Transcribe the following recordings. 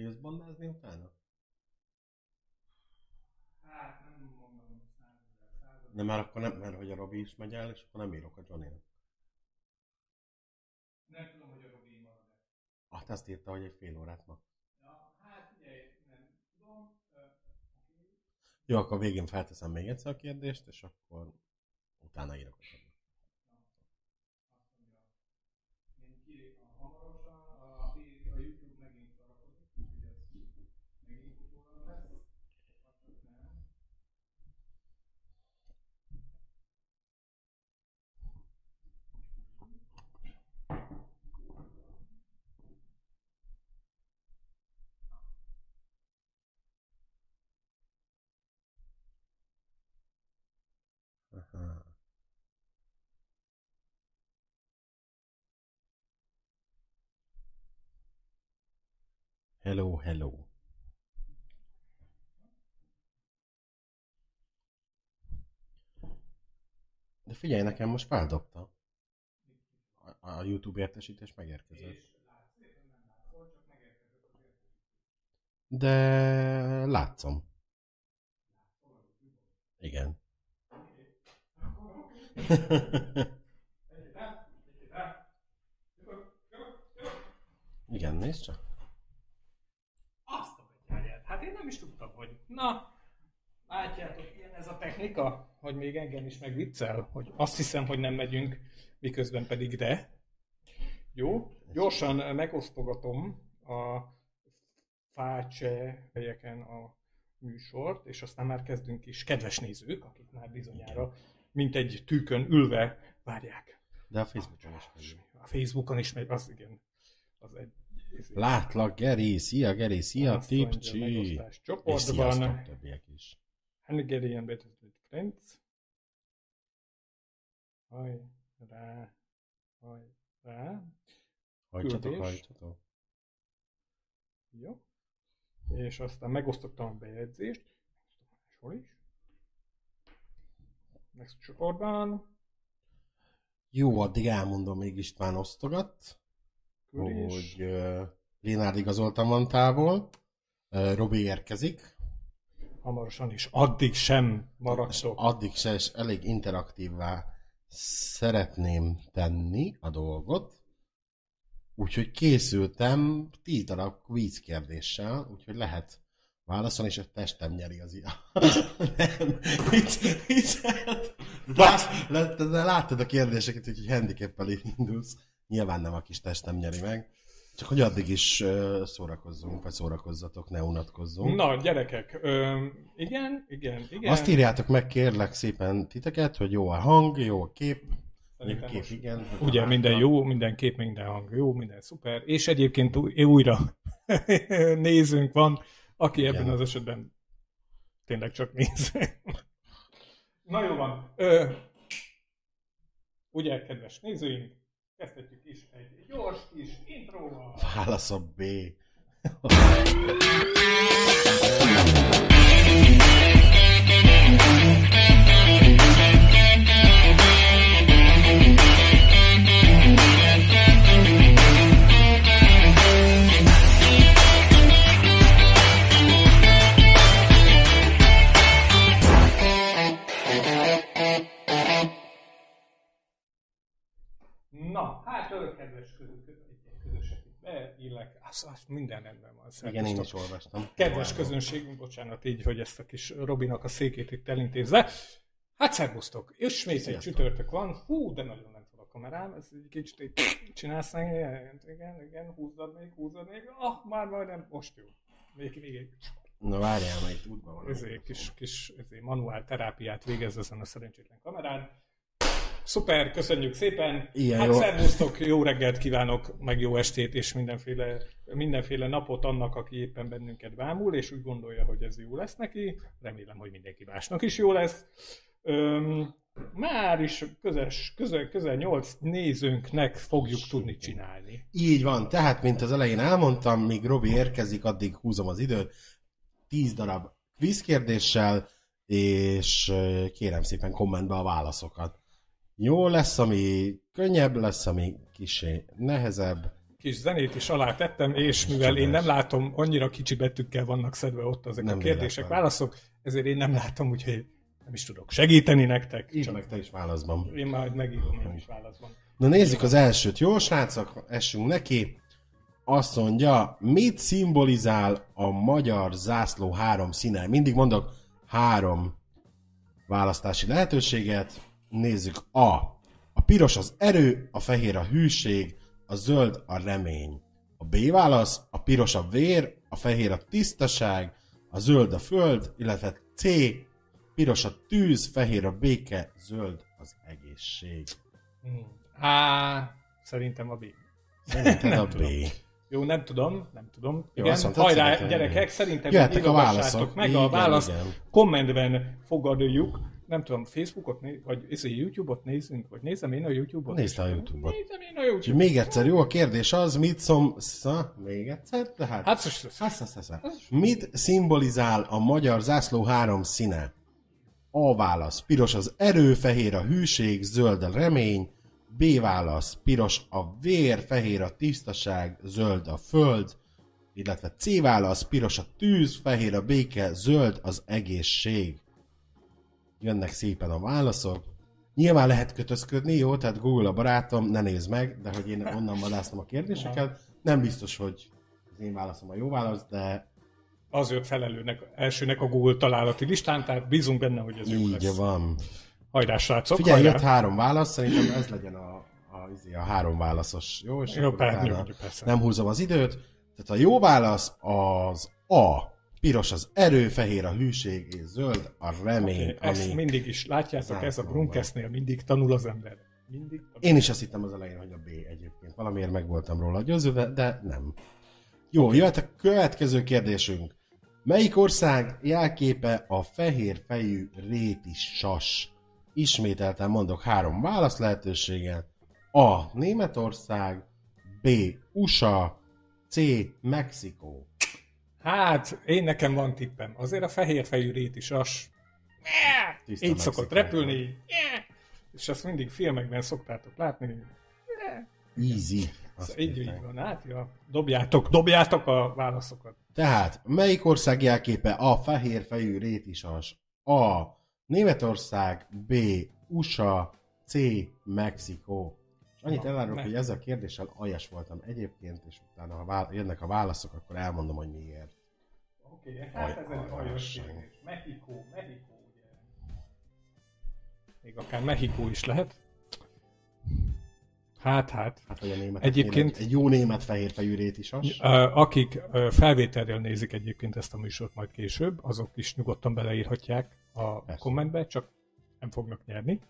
Jössz bandázni utána? Hát nem mondom, százezer. Nem, már akkor nem, mert hogy a Robi is megy el, és akkor nem írok a johnny Nem tudom, hogy a Robi marad-e. Te azt írta, hogy egy fél órát ma. Ja, hát figyelj, nem tudom. Jó, akkor végén felteszem még egyszer a kérdést, és akkor utána írok a Johnny. Azt mondja, én ki a hamarosan, a, a YouTube megint szarakodik, úgyhogy ez megint utólag lesz. Azt csak nem. Aha. Hello, hello. De figyelj, nekem most feldobta. A, a YouTube értesítés megérkezett. De látszom. Igen. Egyet át, egyet át. Jövök, jövök, jövök. Igen, nézd csak. Azt a betyárját. Hát én nem is tudtam, hogy... Na, látjátok, ilyen ez a technika, hogy még engem is megviccel, hogy azt hiszem, hogy nem megyünk, miközben pedig de. Jó, gyorsan megosztogatom a fácse helyeken a műsort, és aztán már kezdünk is. Kedves nézők, akik már bizonyára, mint egy tűkön ülve várják. De a Facebookon is megy. A Facebookon is megy, az igen. Az egy, ez Látlak, Geri, szia Geri, szia Tipcsi. csoportban. többiek is. Hungarian Battle with Friends. Haj, rá, haj, rá. Hajtsatok, hajtsatok. Jó. És aztán megosztottam a bejegyzést. Máshol is. Next csoportban. Jó, addig elmondom, még István osztogat, Küldés. hogy uh, Lénárd igazoltan van távol, uh, Robi érkezik, Hamarosan is. Addig sem maradtok. addig se, és elég interaktívvá szeretném tenni a dolgot, úgyhogy készültem 10 darab quiz kérdéssel, úgyhogy lehet válaszolni, és a testem nyeri az ilyen. Nem, lát- de láttad a kérdéseket, úgyhogy handicappel indulsz. Nyilván nem a kis testem nyeri meg. Csak hogy addig is szórakozzunk, vagy szórakozzatok, ne unatkozzunk. Na, gyerekek. Ö, igen, igen, igen. Azt írjátok meg kérlek szépen titeket, hogy jó a hang, jó a kép. Szerintem kép, igen. Ugye minden jó, minden kép, minden hang jó, minden szuper, és egyébként új- újra nézünk van, aki ebben Igen. az esetben tényleg csak néz. Na jó van. Ö, ugye, kedves nézőink, kezdhetjük is egy gyors kis intróval. Válasz a B. itt beillek, az, az minden rendben van. Igen, én is olvastam. Kedves közönségünk, bocsánat így, hogy ezt a kis Robinak a székét itt elintézve. Hát szervusztok, ismét egy Sziasztok. csütörtök van. Hú, de nagyon nem a kamerám, ez egy kicsit így csinálsz igen, igen, igen, húzzad még, húzzad még, ah, már majdnem, most jó. Még, még egy Na várjál, mert itt útban van. ezért, kis, kis ezért manuál terápiát végez ezen a szerencsétlen kamerán. Szuper, köszönjük szépen! Ilyen hát jó. szervusztok, jó reggelt kívánok, meg jó estét, és mindenféle, mindenféle napot annak, aki éppen bennünket bámul, és úgy gondolja, hogy ez jó lesz neki. Remélem, hogy mindenki másnak is jó lesz. Öm, már is közes, közel, közel 8 nézőnknek fogjuk tudni csinálni. Így van, tehát, mint az elején elmondtam, míg Robi érkezik, addig húzom az időt. 10 darab quiz kérdéssel, és kérem szépen kommentbe a válaszokat. Jó lesz, ami könnyebb, lesz, ami kisé nehezebb, kis zenét is alá tettem, és mivel én nem látom, annyira kicsi betűkkel vannak szedve ott ezek Nem a kérdések, véletlen. válaszok, ezért én nem látom, úgyhogy nem is tudok segíteni nektek. Csak meg te is válaszban. én majd megírom én is válaszban. Na nézzük az elsőt. Jó, srácok, essünk neki. Azt mondja, mit szimbolizál a magyar zászló három színe? Mindig mondok három választási lehetőséget. Nézzük A. A piros az erő, a fehér a hűség, a zöld a remény. A B válasz, a piros a vér, a fehér a tisztaság, a zöld a föld, illetve C. Piros a tűz, fehér a béke, zöld az egészség. Hmm. Á, szerintem a B. Szerinted Nem a B. tudom. Jó, nem tudom, nem tudom. Jó, igen, mondtad, hajrá, szerintem gyerekek, szerintem Jöhetnek a válaszok. meg Igen, a választ. igen. Kommentben fogadjuk. Nem tudom, Facebookot, né- vagy izé, YouTube-ot nézzünk, vagy nézem én a YouTube-ot. Nézd a YouTube-ot. Nézem én a YouTube-ot. még egyszer, jó? A kérdés az, mit szom... Szá, még egyszer? Tehát... Hát, sz- sz- Hasz, hasz, hasz, hasz. Mit szimbolizál a magyar zászló három színe? A válasz. Piros az erő, fehér a hűség, zöld a remény. B válasz. Piros a vér, fehér a tisztaság, zöld a föld. Illetve C válasz. Piros a tűz, fehér a béke, zöld az egészség. Jönnek szépen a válaszok. Nyilván lehet kötözködni, jó? Tehát Google a barátom, ne nézd meg, de hogy én onnan vadászom a kérdéseket, nem biztos, hogy az én válaszom a jó válasz, de az jött felelőnek, elsőnek a Google találati listán, tehát bízunk benne, hogy ez jó így lesz. van. Hajrá, srácok, Figyelj, hajrá. jött három válasz, szerintem ez legyen a, a, izé, a három válaszos, jó? És Jó, akkor persze, persze. nem húzom az időt. Tehát a jó válasz az A. Piros az erő, fehér a hűség, és zöld a remény, Okay, ezt mindig is látjátok, ez a Zászlóban. Brunkesznél mindig tanul az ember. Mindig tanul. Én is azt hittem az elején, hogy a B egyébként. Valamiért meg voltam róla győzőve, de nem. Jó, jöhet a következő kérdésünk. Melyik ország jelképe a fehér fejű réti sas? Ismételten mondok három válasz lehetőséget. A. Németország, B. USA, C. Mexikó. Hát, én nekem van tippem. Azért a fehér fejű rét is as. Tiszta Így szokott repülni. És azt mindig filmekben szoktátok látni. Easy. Azt Szóval így, így van, hát, ja. Dobjátok, dobjátok a válaszokat. Tehát, melyik ország jelképe a fehér fejű rétisas? A. Németország, B. USA, C. Mexikó. És annyit Na, elárulok, ne. hogy ezzel a kérdéssel aljas voltam egyébként, és utána, ha vál- jönnek a válaszok, akkor elmondom, hogy miért. Oké, okay, hát Aj, ez egy aljas kérdés. Mexikó, Mexikó, ugye. Még akár Mexikó is lehet. Hát, hát. Hát, hogy a német Egyébként- Egy, egy jó német fehér fejű rétisas. Akik felvételről nézik egyébként ezt a műsort majd később, azok is nyugodtan beleírhatják a Persze. kommentbe, csak nem fognak nyerni.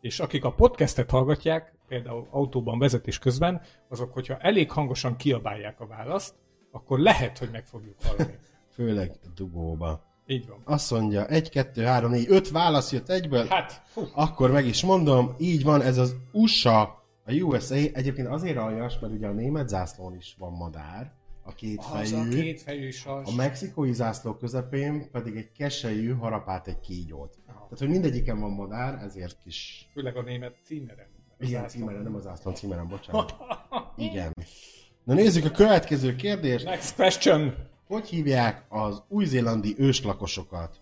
És akik a podcastet hallgatják, például autóban vezetés közben, azok, hogyha elég hangosan kiabálják a választ, akkor lehet, hogy meg fogjuk hallani. Főleg dugóba. Így van. Azt mondja, 1, 2, 3, 4, 5 válasz jött egyből. Hát, fú, Akkor meg is mondom, így van, ez az USA, a USA, egyébként azért aljas, mert ugye a német zászlón is van madár, a két az a fejű, kétfejű sas. a mexikói zászló közepén pedig egy keselyű harapát egy kígyót. Aha. Tehát, hogy mindegyiken van madár, ezért kis... Főleg a német címeren. Igen, címeren, nem az zászlón címeren, bocsánat. Igen. Na nézzük a következő kérdést. Next question. Hogy hívják az új-zélandi őslakosokat?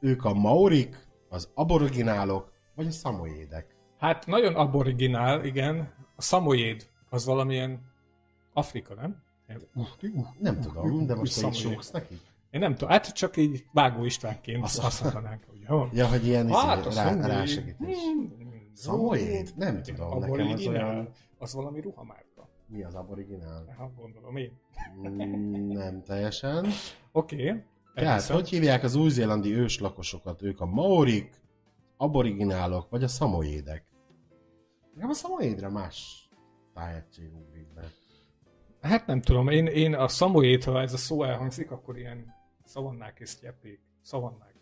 Ők a maorik, az aboriginálok, vagy a szamoédek? Hát nagyon aboriginál, igen. A szamoyéd az valamilyen Afrika, nem? Nem tudom, de most te Szamoyéd. sóksz neki? Én nem tudom, hát csak így Vágó Istvánként Azt- azt mondanánk, hogy jó. Ja, hogy ilyen Hát, izé, rá, rásegítés. Hmm, Szamoyéd? Nem igen, tudom, nekem az olyan... Az valami ruhamárka. Mi az aboriginál? Hát gondolom én. Nem teljesen. Oké. Okay. Tehát, hogy hívják az új-zélandi őslakosokat? Ők a maorik, aboriginálok, vagy a szamoédek? Nekem a szamoédre más tájegység ugrik be. Hát nem tudom, én, én a szamoyéd, ha ez a szó elhangzik, akkor ilyen szavannák és sztyepék. Szavannák.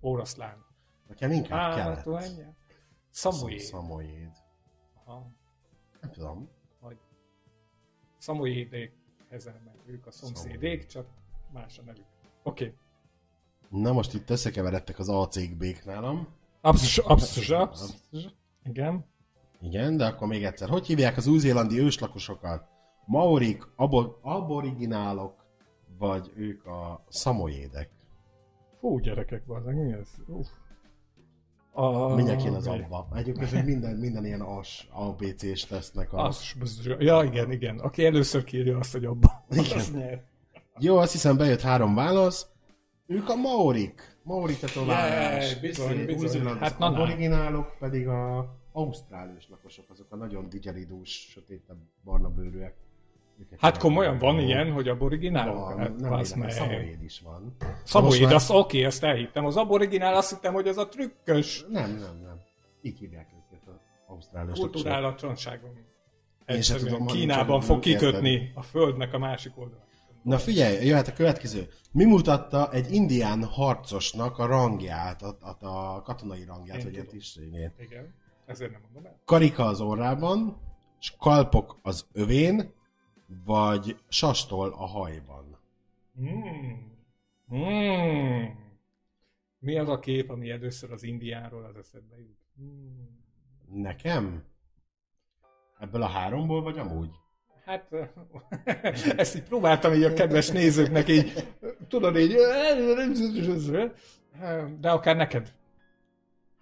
Oroszlán. Nekem inkább Á, kelet. tudom, ennyi. Szamoyéd. Szamoéd. Aha. Nem tudom. Vagy szamoyédék ezen, mert ők a szomszédék, csak más a nevük. Oké. Okay. Na most itt összekeveredtek az A cég bék nálam. Absz, absz, absz. Igen. Igen, de akkor még egyszer. Hogy hívják az új-zélandi őslakosokat? Maorik, abo- aboriginálok, vagy ők a szamoédek? Fú, gyerekek, bazdmeg, mi ez? Uff. A... Mindjárt jön az abba. Egyébként, hogy minden, minden ilyen as, ABC-s tesznek a... Az, ja, igen, igen. Aki először kírja azt, hogy abba. Igen. Az nyer. Jó, azt hiszem bejött három válasz. Ők a maorik. Maori tetoválás. Új-Zéland Hát na, aboriginálok pedig a ausztrálius lakosok, azok a nagyon digyeridús, sötétebb, barna bőrűek. Hát komolyan van ilyen, hogy aboriginál? Van, Hát, nem meg. szamoéd is van. Szaboid, Most már- azt oké, azt elhittem. Az aboriginál azt hittem, hogy az a trükkös Nem, nem, nem. Így hívják őket az ausztrálius lakosok. kulturálatlanságon. Egyszerűen tudom, Kínában fog kikötni a földnek a másik oldalán. Na figyelj, jöhet a következő. Mi mutatta egy indián harcosnak a rangját, a, a, a katonai rangját, Én vagy a tudom. tisztségét? Igen, ezért nem mondom el. Karika az orrában, skalpok az övén, vagy sastol a hajban. Hmm. Hmm. Mi az a kép, ami először az Indiáról az eszedbe jut? Hmm. Nekem? Ebből a háromból, vagy amúgy? Hát ezt így próbáltam így a kedves nézőknek így, tudod így, de akár neked.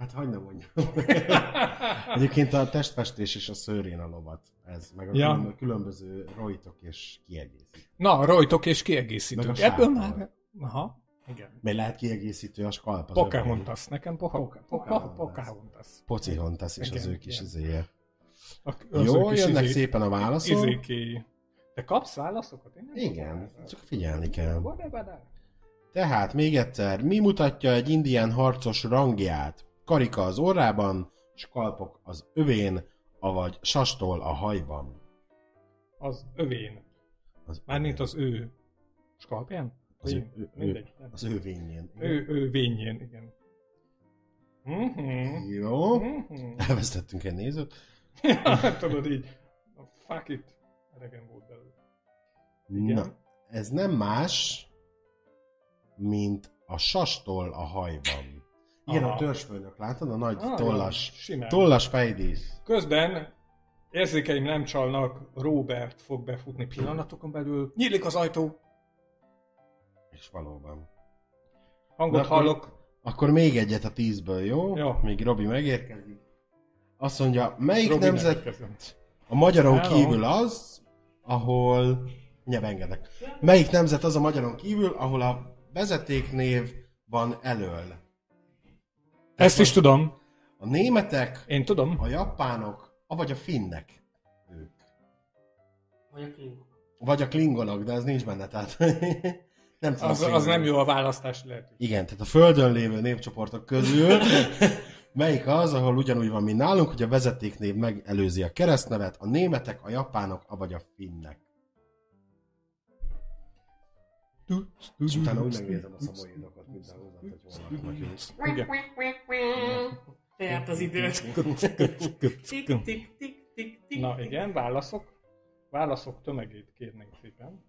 Hát hagyd ne mondjam. Egyébként a testfestés és a szőrén a lovat. Ez, meg a Ja. különböző rojtok és kiegészítő. Na, rojtok és a Ebből már... Aha, igen. Mert lehet kiegészítő a skalp az. Pocahontas, nekem poha, Poca- poca, Pocahontas. Pocihontas is az Igen, ő kis igen. izéje. Az Jó, jönnek izé- szépen a válaszok. Izékéi. Te kapsz válaszokat? Én nem Igen, kapom csak figyelni kell. Tehát még egyszer, mi mutatja egy indián harcos rangját? Karika az orrában, skalpok az övén, avagy sastól a hajban. Az övén. Az Mármint az ő skalpján? Az Ő, ő- ő- mindegy. nem. Az övényén. Ő, ő vényén, igen. Mhm. Jó. Mhm. Elvesztettünk egy nézőt. Ja, Tudod így, a fuck it, elegem volt belőle. Igen. Na, ez nem más, mint a sastól a hajban. Aha. a törzsfőnök, látod? A nagy Ah, tollas, simán. tollas fejdísz. Közben érzékeim nem csalnak, Robert fog befutni pillanatokon belül. Nyílik az ajtó, És valóban. hangot Na hallok. Akkor még egyet a tízből, jó? Jó. Míg Robi megérkezik. Azt mondja, melyik Robi nemzet megérkezem. a magyaron Hello. kívül az, ahol... Nyelvengedek. Melyik nemzet az a magyaron kívül, ahol a vezetéknév van elől? Ezt is tudom. A németek, Én tudom. a japánok, vagy a finnek. Ők. Vagy a klingok. Vagy a klingonok, de ez nincs benne, tehát nem tudom. Az, az nem jó a választás lehetőség. Igen, tehát a Földön lévő népcsoportok közül melyik az, ahol ugyanúgy van, mint nálunk, hogy a vezetéknév megelőzi a keresztnevet, a németek, a japánok, vagy a finnek. És utána úgy megnézem a szaboidokat mindenhol, hogy hol laknak. Tehát az időt. Tik, tik, tik, tik, tik. Na igen, válaszok. Válaszok tömegét kérnénk szépen.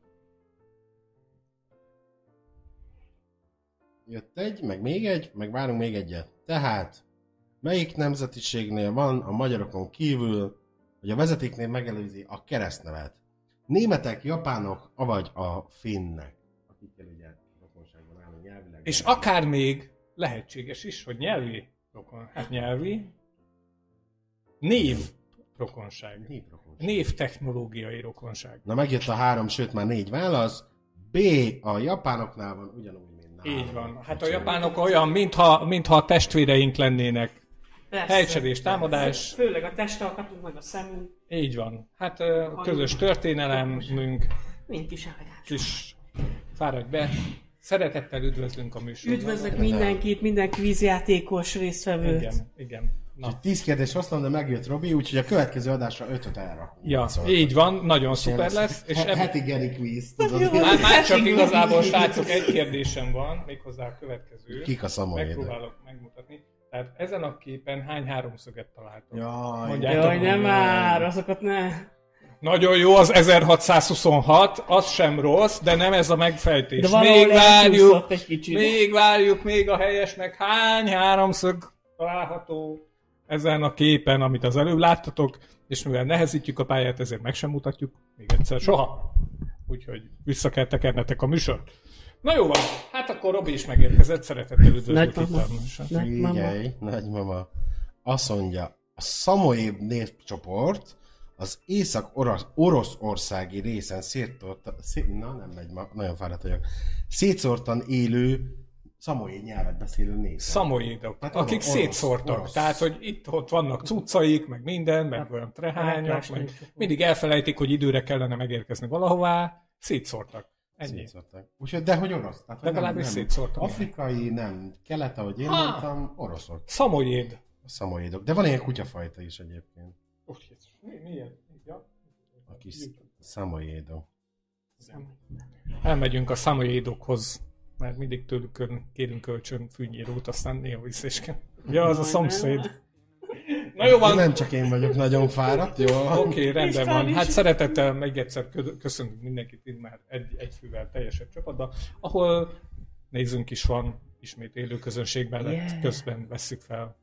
Jött egy, meg még egy, meg várunk még egyet. Tehát, melyik nemzetiségnél van a magyarokon kívül, hogy a vezetéknév megelőzi a keresztnevet? Németek, japánok, avagy a finnek? Akikkel ugye rokonságban állunk nyelvileg. És akár még lehetséges is, hogy nyelvi rokon, hát nyelvi, név rokonság. Néprokonsság. Név technológiai rokonság. Na megjött a három, sőt már négy válasz. B. A japánoknál van ugyanúgy, mint nálunk. Így van. Hát a japánok olyan, mintha, mintha a testvéreink lennének. Persze. Helycserés, támadás. Főleg a testalkatunk, meg a szemünk, Így van. Hát ö, közös történelemünk, mint kis elegáns. kis fáradj be. Szeretettel üdvözlünk a műsorban. Üdvözlök mindenkit, minden kvízjátékos résztvevőt. Igen, igen. Na. Tíz kérdés hoztam, de megjött Robi, úgyhogy a következő adásra ötöt elrakunk. Ja, Szóval- így van, nagyon szuper lesz. És ebb... Heti Geri quiz, már, már csak igazából, srácok, egy kérdésem van, méghozzá a következő. Kik a szamoédek? Megpróbálok megmutatni. Tehát ezen a képen hány háromszöget találtok? Jaj, Mondják. Jaj, nem már, azokat ne. Nagyon jó az 1626, az sem rossz, de nem ez a megfejtés. De még várjuk, elcsúszott egy kicsit. még várjuk, még a helyesnek hány háromszög található ezen a képen, amit az előbb láttatok, és mivel nehezítjük a pályát, ezért meg sem mutatjuk még egyszer soha. Úgyhogy vissza kell tekernetek a műsort. Na jó van, hát akkor Robi is megérkezett, szeretettel üdvözlök itt Nagymama. Nagymama. Azt mondja, a Szamoéb népcsoport az észak-oroszországi részen széttort, szét, na nem megy ma, nagyon fáradt vagyok, szétszórtan élő szamoéd nyelvet beszélő nép. Szamoédok, Hát akik orosz, szétszórtak. orosz. Tehát, hogy itt-ott vannak cuccaik, meg minden, meg olyan trehányak, Látlás meg mindig elfelejtik, hogy időre kellene megérkezni valahová, szétszórtak. Ennyi. Szétszórtak. Úgyhogy, de hogy orosz. Tehát, Legalábbis szétszórtak. Afrikai, nem. Kelet, ahogy én Ha! mondtam, oroszok. Szamoéd. Szamoédok. De van ilyen kutyafajta is egyébként. Ó, Jézus, mi, milyen? Ja. A kis szamoédok. Elmegyünk a szamoédokhoz, mert mindig tőlük kérünk kölcsön fűnyírót, aztán néha vissza is kell. Ja, az a szomszéd. Na jó van, Nem csak én vagyok nagyon fáradt, jó? Oké, okay, rendben van. Hát szeretettel még egyszer kö- köszöntünk mindenkit itt már egy, egy fővel teljesebb csapatban, ahol nézünk is van, ismét élő közönség mellett, Yeah. közben vesszük fel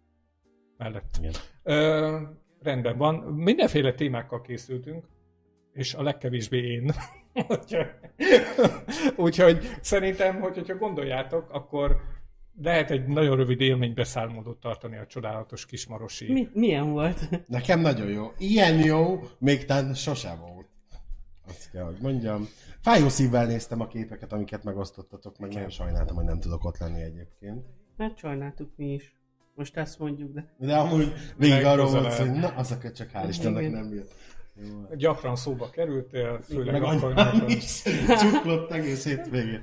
mellett. Igen. Ö, rendben van. Mindenféle témákkal készültünk, és a legkevésbé én. Úgyhogy- szerintem, hogy, hogyha gondoljátok, akkor lehet egy nagyon rövid élménybeszámolót tartani a csodálatos kismarosi. Mi, milyen volt? Nekem nagyon jó. Ilyen jó, még tán sosem volt. Azt kell, hogy mondjam. Fájó szívvel néztem a képeket, amiket megosztottatok, meg nagyon sajnáltam, hogy nem tudok ott lenni egyébként. Hát sajnáltuk mi is. Most ezt mondjuk, de... De amúgy végig arról volt, hogy na, az a csak hál' Istennek nem jött. Jó. Gyakran szóba kerültél, főleg Meg akkor, amikor, csuklott egész hétvégén.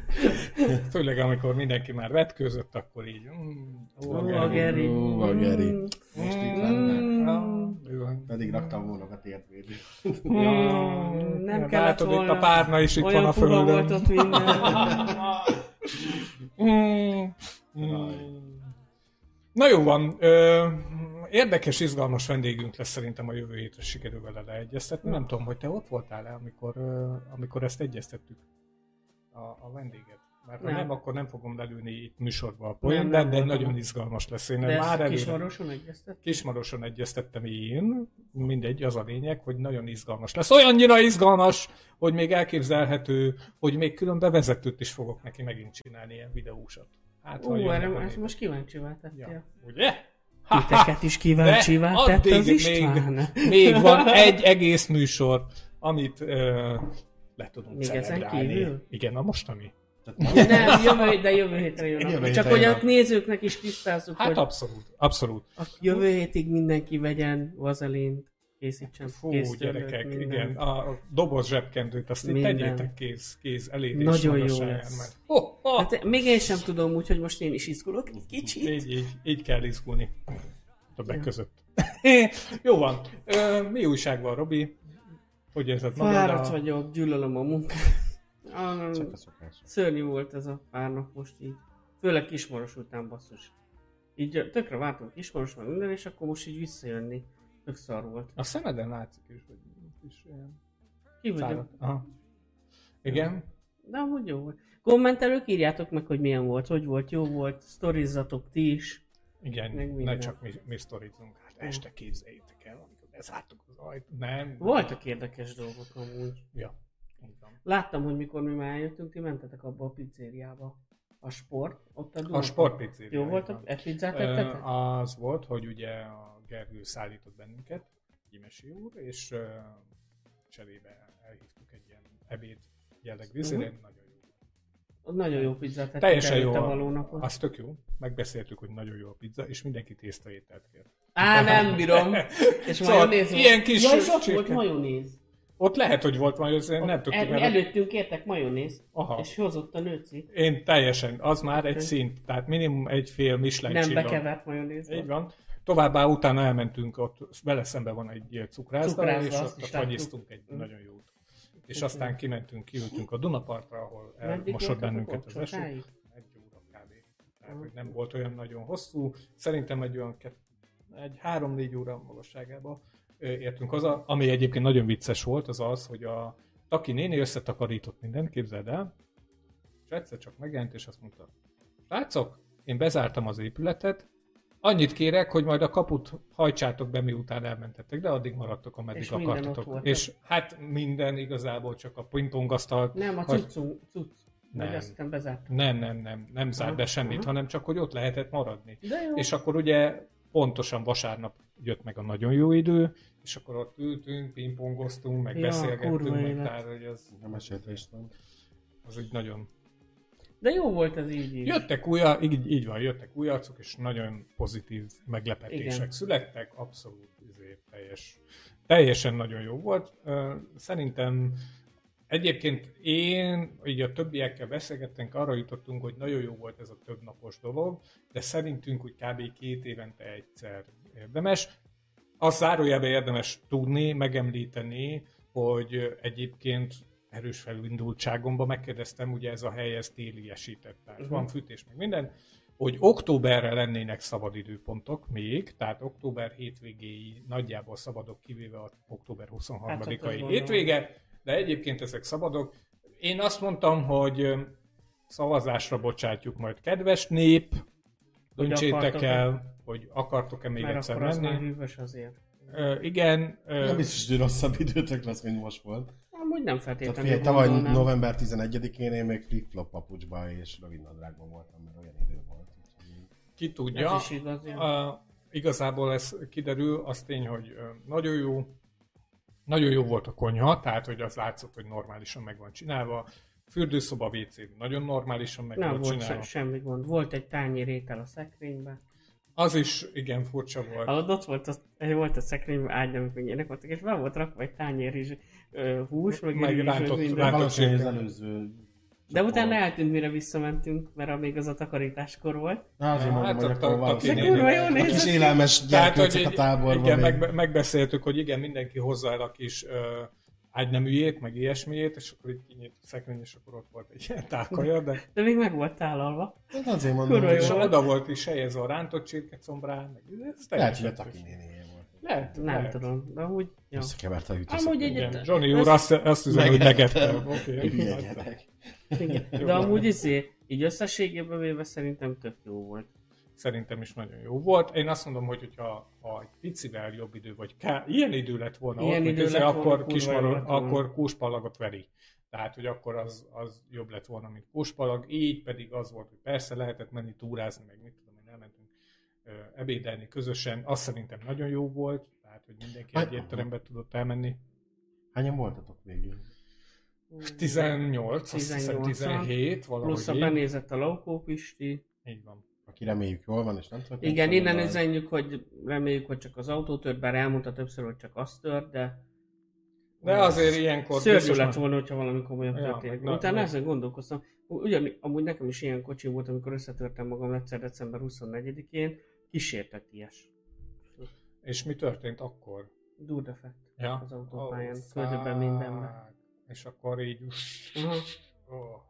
főleg amikor mindenki már vetkőzött, akkor így... Mm, ó, Ó, Geri. a Geri. Ó, a Geri. Mm. Most itt Mm, lenne. ah, bizony. Pedig raktam volna a térdvédőt. Mm, Nem kellett Látod, itt volna. a párna is itt Olyan van a puha földön. volt ott minden. Mm, mm. Na jó van. Ö, érdekes, izgalmas vendégünk lesz szerintem a jövő hétre sikerül vele leegyeztetni. Nem tudom, hogy te ott voltál-e, amikor, ö, amikor ezt egyeztettük a, a vendéget. Mert ha Nem. nem, akkor nem fogom lelőni itt műsorba a Nem, poén, nem de, de nagyon izgalmas lesz. Én De már. Kismaroson egyeztet? Kismaroson egyeztettem én, mindegy, az a lényeg, hogy nagyon izgalmas lesz. Olyannyira izgalmas, hogy még elképzelhető, hogy még külön bevezetőt is fogok neki megint csinálni ilyen videósat. Hát, jönnek erre népek. most kíváncsivá tettél. Ja. Ugye? Titeket is kíváncsivá tett az István. Még, még van egy egész műsor, amit ö, le tudunk Még ezen kívül? Igen, a mostani. Nem, jövő, de jövő hétre jön. Jövő Csak hogy a nézőknek is tisztázzuk, Hát hogy abszolút, abszolút. a jövő hétig mindenki vegyen vazelint, készítsen Fú, gyerekek, mindent. igen, a doboz zsebkendőt, azt itt Minden. tegyétek kéz, kéz elérés Nagyon jó lesz. Mert, oh, oh, Hát még én sem tudom, úgyhogy most én is izgulok egy kicsit. így, így, így kell izgulni. Többek Ja. között. jó van. Ö, mi újság van, Robi? Hogy érzed magad? Fáradt a- vagyok, gyűlölöm a munkát. A. Szörnyű volt ez a pár nap most így. Főleg kismoros után basszus. Így tökre vártam kismoros meg minden, és akkor most így visszajönni. Tök szar volt. A szemeden látszik is, hogy is ilyen Ki vagyok. Aha. Igen? De amúgy jó volt. Kommentelők írjátok meg, hogy milyen volt, hogy volt, jó volt, sztorizzatok ti is. Igen, ne csak mi, mi sztorizunk. Hát este képzeljétek el, amikor bezártuk az ajtót. Nem. Voltak érdekes dolgok amúgy. Ja. Van. Láttam, hogy mikor mi már eljöttünk, ti mentetek abba a pizzériába. A sport, ott a. A sportpizzéria. Jó volt, így a van. e pizzát tettetek? Az volt, hogy ugye a Gergő szállított bennünket, Gyimesi úr, és ö, cserébe elhívtuk egy ilyen ebéd jellegű Mhm. nagyon jó. Ott nagyon jó pizzát tettek Teljesen jó. előtte való napon. Az tök jó. Megbeszéltük, hogy nagyon jó a pizza, és mindenki tésztaételt kért. Á, nem bírom. És Szóval majonéz ilyen kis Jaj, sok csirke- volt majonéz. Ott lehet, hogy volt majonéz, én nem tudtam. El, mert- előttünk kértek majonézt, Aha. és hozott a nőci. Én teljesen, az már egy szint, tehát minimum egy fél Michelin Nem csillag. bekevert majonéz. Így van. Továbbá utána elmentünk, ott vele szemben van egy cukrászda, és ott, ott fagyiztunk egy Mm. nagyon jót. És aztán kimentünk, kiültünk a Dunapartra, ahol elmosott bennünket az eső. Egy óra kb. Tehát, hogy nem volt olyan nagyon hosszú. Szerintem egy olyan egy három-négy óra magasságába értünk haza. Ami egyébként nagyon vicces volt, az az, hogy a Taki néni összetakarított mindent, képzeld el, és egyszer csak megjelent, és azt mondta, Srácok, én bezártam az épületet, Annyit kérek, hogy majd a kaput hajtsátok be, miután elmentetek, de addig maradtok, ameddig És akartatok. És hát minden igazából csak a pingpongasztal. Nem, a cuccunk, cucc. Nem. Vagy aztán bezárt. Nem, nem, nem, nem zárt be semmit, hanem csak, hogy ott lehetett maradni. De jó. És akkor ugye pontosan vasárnap jött meg a nagyon jó idő, és akkor ott ültünk, pingpongoztunk, meg Ja, beszélgettünk, meg tehát, hogy az, Nem mesélte István. az úgy nagyon... De jó volt ez így is. Jöttek új, így, így van, jöttek új arcok, és nagyon pozitív meglepetések Igen. születtek, abszolút izé, teljes, teljesen nagyon jó volt. Szerintem egyébként én, így a többiekkel beszélgettünk, arra jutottunk, hogy nagyon jó volt ez a több napos dolog, de szerintünk úgy kb. két évente egyszer érdemes. Azt zárójelben érdemes tudni, megemlíteni, hogy egyébként erős felindultságomban megkérdeztem, ugye ez a hely, ez téliesített, tehát Mhm. van fűtés, meg minden, hogy októberre lennének szabad időpontok még, tehát október hétvégéi nagyjából szabadok, kivéve a október Hát, azt 23-ai gondolom. hétvége, de egyébként ezek szabadok. Én azt mondtam, hogy szavazásra bocsátjuk majd kedves nép, döntsétek el, hogy akartok-e még Mert egyszer akkor az már menni. hűvös azért. Ö, igen, ö, Nem biztos, hogy rosszabb időtök lesz, mint most volt. Amúgy nem Tehát feltétlenül figyelj, tavaly gondolnám. november 11-én én még flip-flop papucsba és rövid nadrágban voltam, mert olyan idő volt. ki tudja. Ez is igaz. A, igazából ez kiderül, az tény, hogy nagyon jó, nagyon jó volt a konyha, tehát hogy az látszott, hogy normálisan meg van csinálva. Fürdőszoba WC nagyon normálisan meg Nem volt volt csinálva. se, semmi gond. Volt egy tányér étel a szekrényben. Az is igen furcsa volt. Ahol ott volt, az, volt a szekrényben ágyam, ilyenek voltak, és be volt rakva egy tányér is, hús, meg, Meg rántott- minden. rántott- az csirke. előző... De utána eltűnt, mire visszamentünk, mert még az a takarításkor volt. Na, azért Hát mondom, hogy a- akkor a- valószínűleg kis élelmes gyerkőcök a táborban. igen, meg, megbeszéltük, hogy igen, mindenki hozzá el a kis ágyneműjét, meg ilyesmiét, és akkor így kinyílt a szekrény, és akkor ott volt egy ilyen tálkaja, de De még meg volt tálalva. Hát azért mondom, Kurva hogy és oda volt is helyezve a rántott csirkecombrá, meg ez lehet, hogy teljesen a. Lehet, Nem lehet. tudom, de úgy... Ja. Összekeverte a Amúgy hűtőszekrényt. egy- Igen, Ez- Johnny úr azt, azt üzeni, hogy Megettem. Oké. Okay. Jó. De amúgy izé, így összességében véve szerintem tök jó volt. Szerintem is nagyon jó volt. Én azt mondom, hogy hogyha ha egy picivel jobb idő, vagy ká, ilyen idő lett volna, Ilyen ott, idő izé, lett volna, akkor, volna. akkor kúspallagot veri. Tehát, hogy akkor az, az jobb lett volna, mint kúspallag. Így pedig az volt, hogy persze lehetett menni túrázni, meg mit tudom én, elmentünk ö, ebédelni közösen. Azt szerintem nagyon jó volt, tehát, hogy mindenki Hát- egy étterembe tudott elmenni. Hányan voltatok végül? 18, azt hiszem 18-an. 17, valahogy Plusz a így. benézett a Laukó Pisti. Így van. Aki reméljük jól van, és nem tudok. Igen, nem innen üzenjük, hogy reméljük, hogy csak az autó tört, bár elmondta többször, hogy csak az tört, de De azért ilyenkor szörnyű lett volna, hogyha valami komolyabb Ja, történik. na- Utána na- ezen gondolkoztam. Ugyan, amúgy nekem is ilyen kocsi volt, amikor összetörtem magam egyszer december 24-én, kísértek ilyes. És mi történt akkor? Durdefekt Ja. az autópályán, Ó, földöben fák. mindenben. És akkor így... Aha. Oh.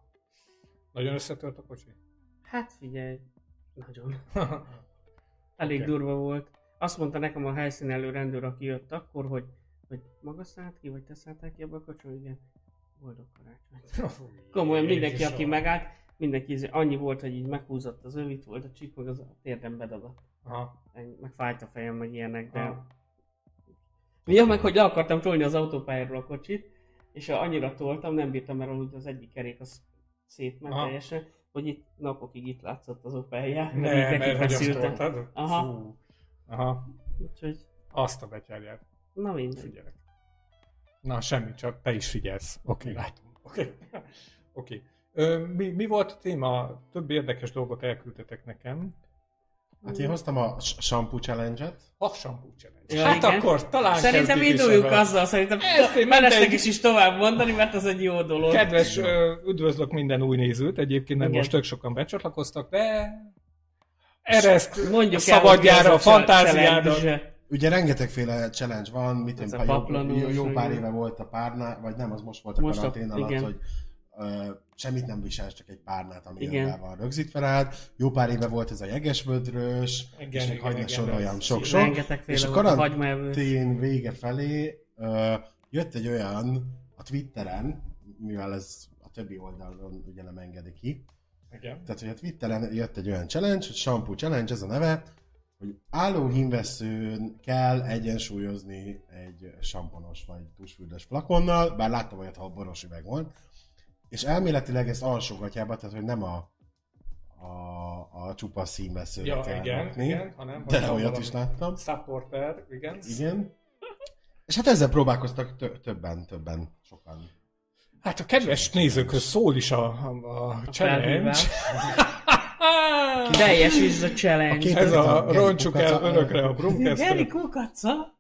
Nagyon összetört a kocsi? Hát figyelj, nagyon. Elég Oké. durva volt. Azt mondta nekem a helyszínelő rendőr, aki jött akkor, hogy, hogy maga szállt ki, vagy te szálltál ki ebbe a kocsiba, igen. Boldog karácsony. Komolyan mindenki, aki megállt, mindenki izé- annyi volt, hogy így meghúzott az öv, itt volt a csík, meg az a térdem bedagadt. Aha. Meg fájt a fejem, meg ilyenek, de... Aha. Ja, meg hogy le akartam tolni az autópályáról a kocsit, és annyira toltam, nem bírtam, mert úgy az egyik kerék az szétment Aha. teljesen, hogy itt napokig itt látszott az opelje. Ne, mert hogy azt toltad? Aha. Fú. Aha. Úgyhogy, Azt a betyárját. na mindegy. Figyelek. Na, semmi, csak te is figyelsz. Oké, okay, látom. Oké. Okay. Oké. Mi, mi volt a téma? Több érdekes dolgot elküldtetek nekem. Hát én hoztam a shampoo challenge-et. A shampoo challenge. Ja, hát igen. akkor talán Szerintem induljunk ebben. azzal, szerintem Ezt mindegy. is is tovább mondani, mert az egy jó dolog. Kedves, üdvözlök minden új nézőt, egyébként nem Igen. most tök sokan becsatlakoztak, de ereszt Mondjuk szabadjára a challenge. Ugye rengetegféle challenge van, mit én, a jó, jó, jó pár éve volt a párnál, vagy nem, az most volt a Most a- karantén alatt, igen. hogy semmit nem viselsz, csak egy párnát, ami Igen. van rögzítve rád. Jó pár éve volt ez a jegesvödrös, Igen, és még igen, soroljam sok-sok. És a karantén vége felé ö, jött egy olyan a Twitteren, mivel ez a többi oldalon ugye nem engedi ki, Igen. tehát hogy a Twitteren jött egy olyan challenge, hogy Shampoo Challenge, ez a neve, hogy álló hímveszőn kell egyensúlyozni egy samponos vagy tusfürdős flakonnal, bár láttam olyat, ha boros üveg volt, és elméletileg ezt alsógatjába, tehát hogy nem a, a, a csupa színveszőre Ja, kell igen, rakni, igen, hanem de olyat is láttam. Supporter, igen. Igen. És hát ezzel próbálkoztak tö- többen, többen, sokan. Hát a kedves nézőkhöz szól is a, a, a challenge. Teljesítsd a challenge. Ez a Geri roncsuk el örökre a Geri Brumkesztől. kukaca.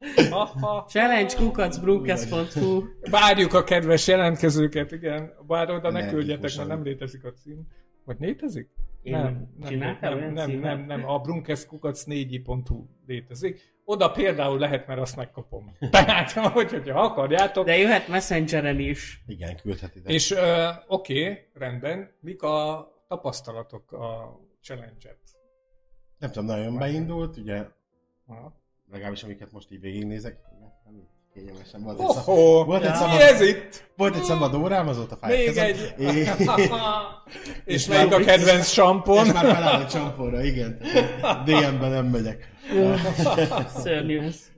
Challenge kukacbrukesz.hu Várjuk a kedves jelentkezőket, igen. Bár oda ne Ne, küldjetek, mert nem létezik a cím. Vagy létezik? Én Nem, nem, nem, nem, nem, nem, a brunkeszkukac4.hu létezik. Oda például lehet, mert azt megkapom. Tehát, hogy, hogyha akarjátok. De jöhet Messengeren is. Igen, küldhetitek. És uh, oké, okay, rendben. Mik a tapasztalatok a challenge-et? Nem tudom, nagyon beindult, ugye Aha. legalábbis amiket most így végignézek. Kényelmesen volt egy, szab... Volt egy szabad- ez itt? volt egy szabad órám, azóta Még fájt egy... És, És És melyik a már- kedvenc és sampon? már feláll a csampóra, igen. DM-ben nem megyek. Szörnyű ez.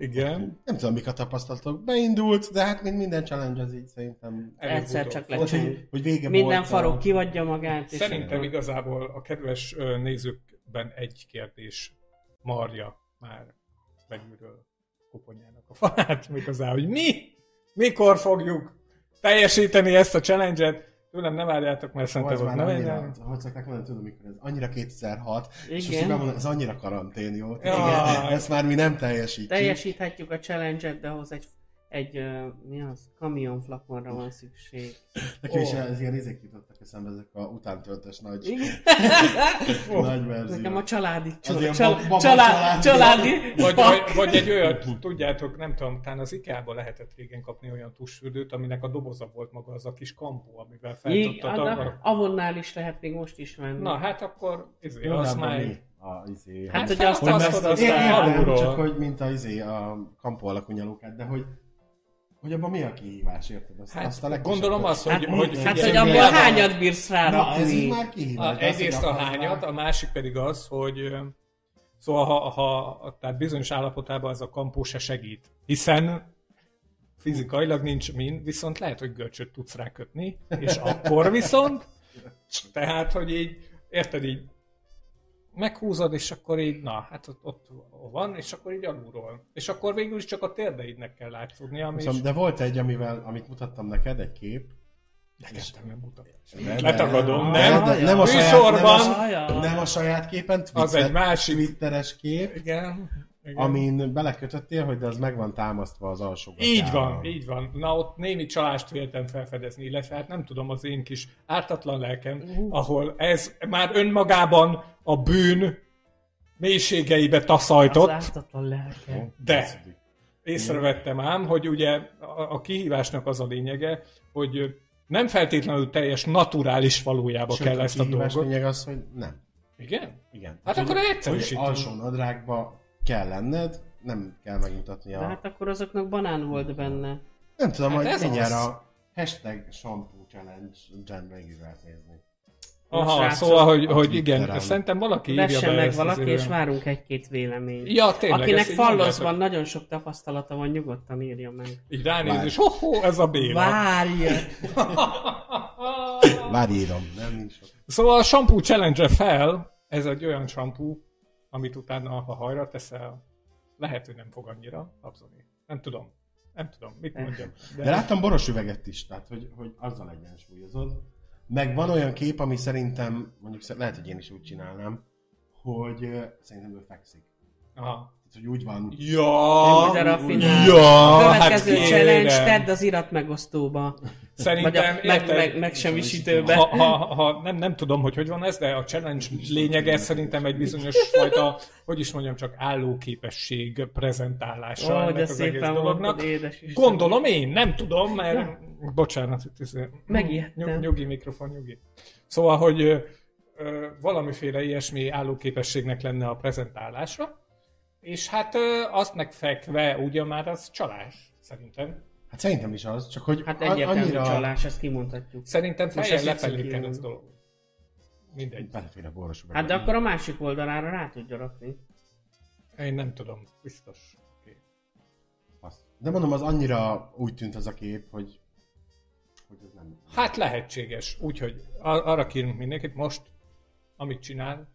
Igen. Nem tudom, mik a tapasztalatok. Beindult, de hát mint minden challenge az így szerintem. Egyszer csak lecseng. hogy, hogy vége Minden volt. farok a- kivadja magát. És Szerintem igazából a kedves nézőkben egy kérdés marja már belülről koponyának a falát, méghozzá, hogy mi? Mikor fogjuk teljesíteni ezt a challenge-et? Tőlem ne várjátok, mert szerintem már nem annyira, hogy szokták mondani, tudom mikor ez, annyira 2006, és most Igen. így bemondom, ez annyira karantén jó. Jaj. Igen, ezt már mi nem teljesítjük. Teljesíthetjük a challenge-et, de ahhoz egy, egy uh, mi az, kamion flakonra van szükség. Nekem is Ó. ez ilyen izék jutottak eszembe, ezek a utántöltes nagy, Igen? nagy verzió. Nekem a családi, Az csal, ilyen csal, bab- baba család, családi. családi, Vagy, vagy, vagy egy olyat, tudjátok, nem tudom, talán az IKEA-ban lehetett régen kapni olyan tusfürdőt, aminek a doboza volt maga az a kis kampó, amivel feltudtad a-. Avonnál is lehet még most is venni. Na hát akkor, izé, Jó, az de már... mi? A, izé, Hát, hogy- hogy azt hogy azt ezt- azt én aztán értem, alulról. csak hogy mint a, izé, a kampó alakú nyalókát, de hogy hogy abban mi a kihívás, érted? Azt, Hát, azt a legkisebb- gondolom az, hogy... Hát, hogy, hát hogy abból hányat bírsz Na, ez így már kihívás. A, azt, egyrészt a hányat, rá- a másik pedig az, hogy szóval ha, ha tehát bizonyos állapotában ez a kampó se segít, hiszen fizikailag nincs min, viszont lehet, hogy görcsöt tudsz rákötni, és akkor viszont, tehát, hogy így, érted így, meghúzod, és akkor így, na, hát ott, ott van, és akkor így alulról. És akkor végül is csak a térdeidnek kell látszódni, ami Szóval, is... de volt egy, amivel, amit mutattam neked, egy kép. Nem mutatás. De- de- Letagadom, nem? de- nem a saját, nem a, nem a saját képen, Twitter, Az egy másik. Twitteres kép, Igen. Igen. amin belekötöttél, hogy de az meg van támasztva az alsó Így van, így van. Na ott némi csalást véltem felfedezni, illetve hát nem tudom, az én kis ártatlan lelkem, ahol ez már önmagában a bűn mélységeibe Az taszajtott, ártatlan lelke. de észrevettem ám, hogy ugye a, a kihívásnak az a lényege, hogy nem feltétlenül teljes naturális valójába Sőt, kell a ezt a kihívás dolgot. lényeg az, hogy nem. Igen? Igen. Hát Tehát, akkor egyszerűsítünk. Alsó nadrágba kell lenned, nem kell megmutatni a... De hát akkor azoknak banán volt benne. nem tudom, hát hogy ez mindjárt az. a hashtag shampoo challenge-en meg is lehet nézni. Aha, srácok, szóval, hogy, hogy igen, Twitteren. szerintem valaki írja Vessen be meg ezt valaki, és várunk egy-két véleményt. Ja, tényleg. Akinek falloszban nagyon sok tapasztalata van, nyugodtan írja meg. Így ránéz, és ho ez a Béla. Várj! Várj írom, nem nincs sok. Szóval a shampoo challenge fel, ez egy olyan shampoo, amit utána, ha hajra teszel, lehet, hogy nem fog annyira abzolni. Nem tudom. Nem tudom, mit mondjam. De láttam boros üveget is, tehát hogy, hogy azzal egyensúlyozod. Meg van olyan kép, ami szerintem, mondjuk lehet, hogy én is úgy csinálnám, hogy szerintem ő fekszik. Aha. Hogy úgy van. Ja, De raffinál. ja, Következő hát challenge, tedd az irat megosztóba. Vagy a Szerintem, meg, érted? meg, megsemmisítőbe. ha, ha, ha nem, nem tudom, hogy hogy van ez, de a challenge lényege szerintem egy bizonyos fajta, hogy is mondjam, csak állóképesség prezentálása Ó, ennek de az egész dolognak. Gondolom én, nem tudom, mert... Bocsánat, itt ez... Megijedtem. Nyug, nyugi mikrofon, nyugi. Szóval, hogy ö, ö, valamiféle ilyesmi állóképességnek lenne a prezentálásra, és hát ö, azt megfekve ugye már az csalás, szerintem. Hát szerintem is az, csak hogy Hát a- egyértelmű annyira... csalás, ezt kimondhatjuk. Szerintem fejjel ez kell kívül. ez dolog. Mindegy. Belefér a borosba. Hát de akkor a másik oldalára rá tudja rakni. Én nem tudom, biztos. Okay. Azt. De mondom, az annyira úgy tűnt az a kép, hogy, hogy ez nem... Hát lehetséges, úgyhogy ar- arra kérünk mindenkit most, amit csinál,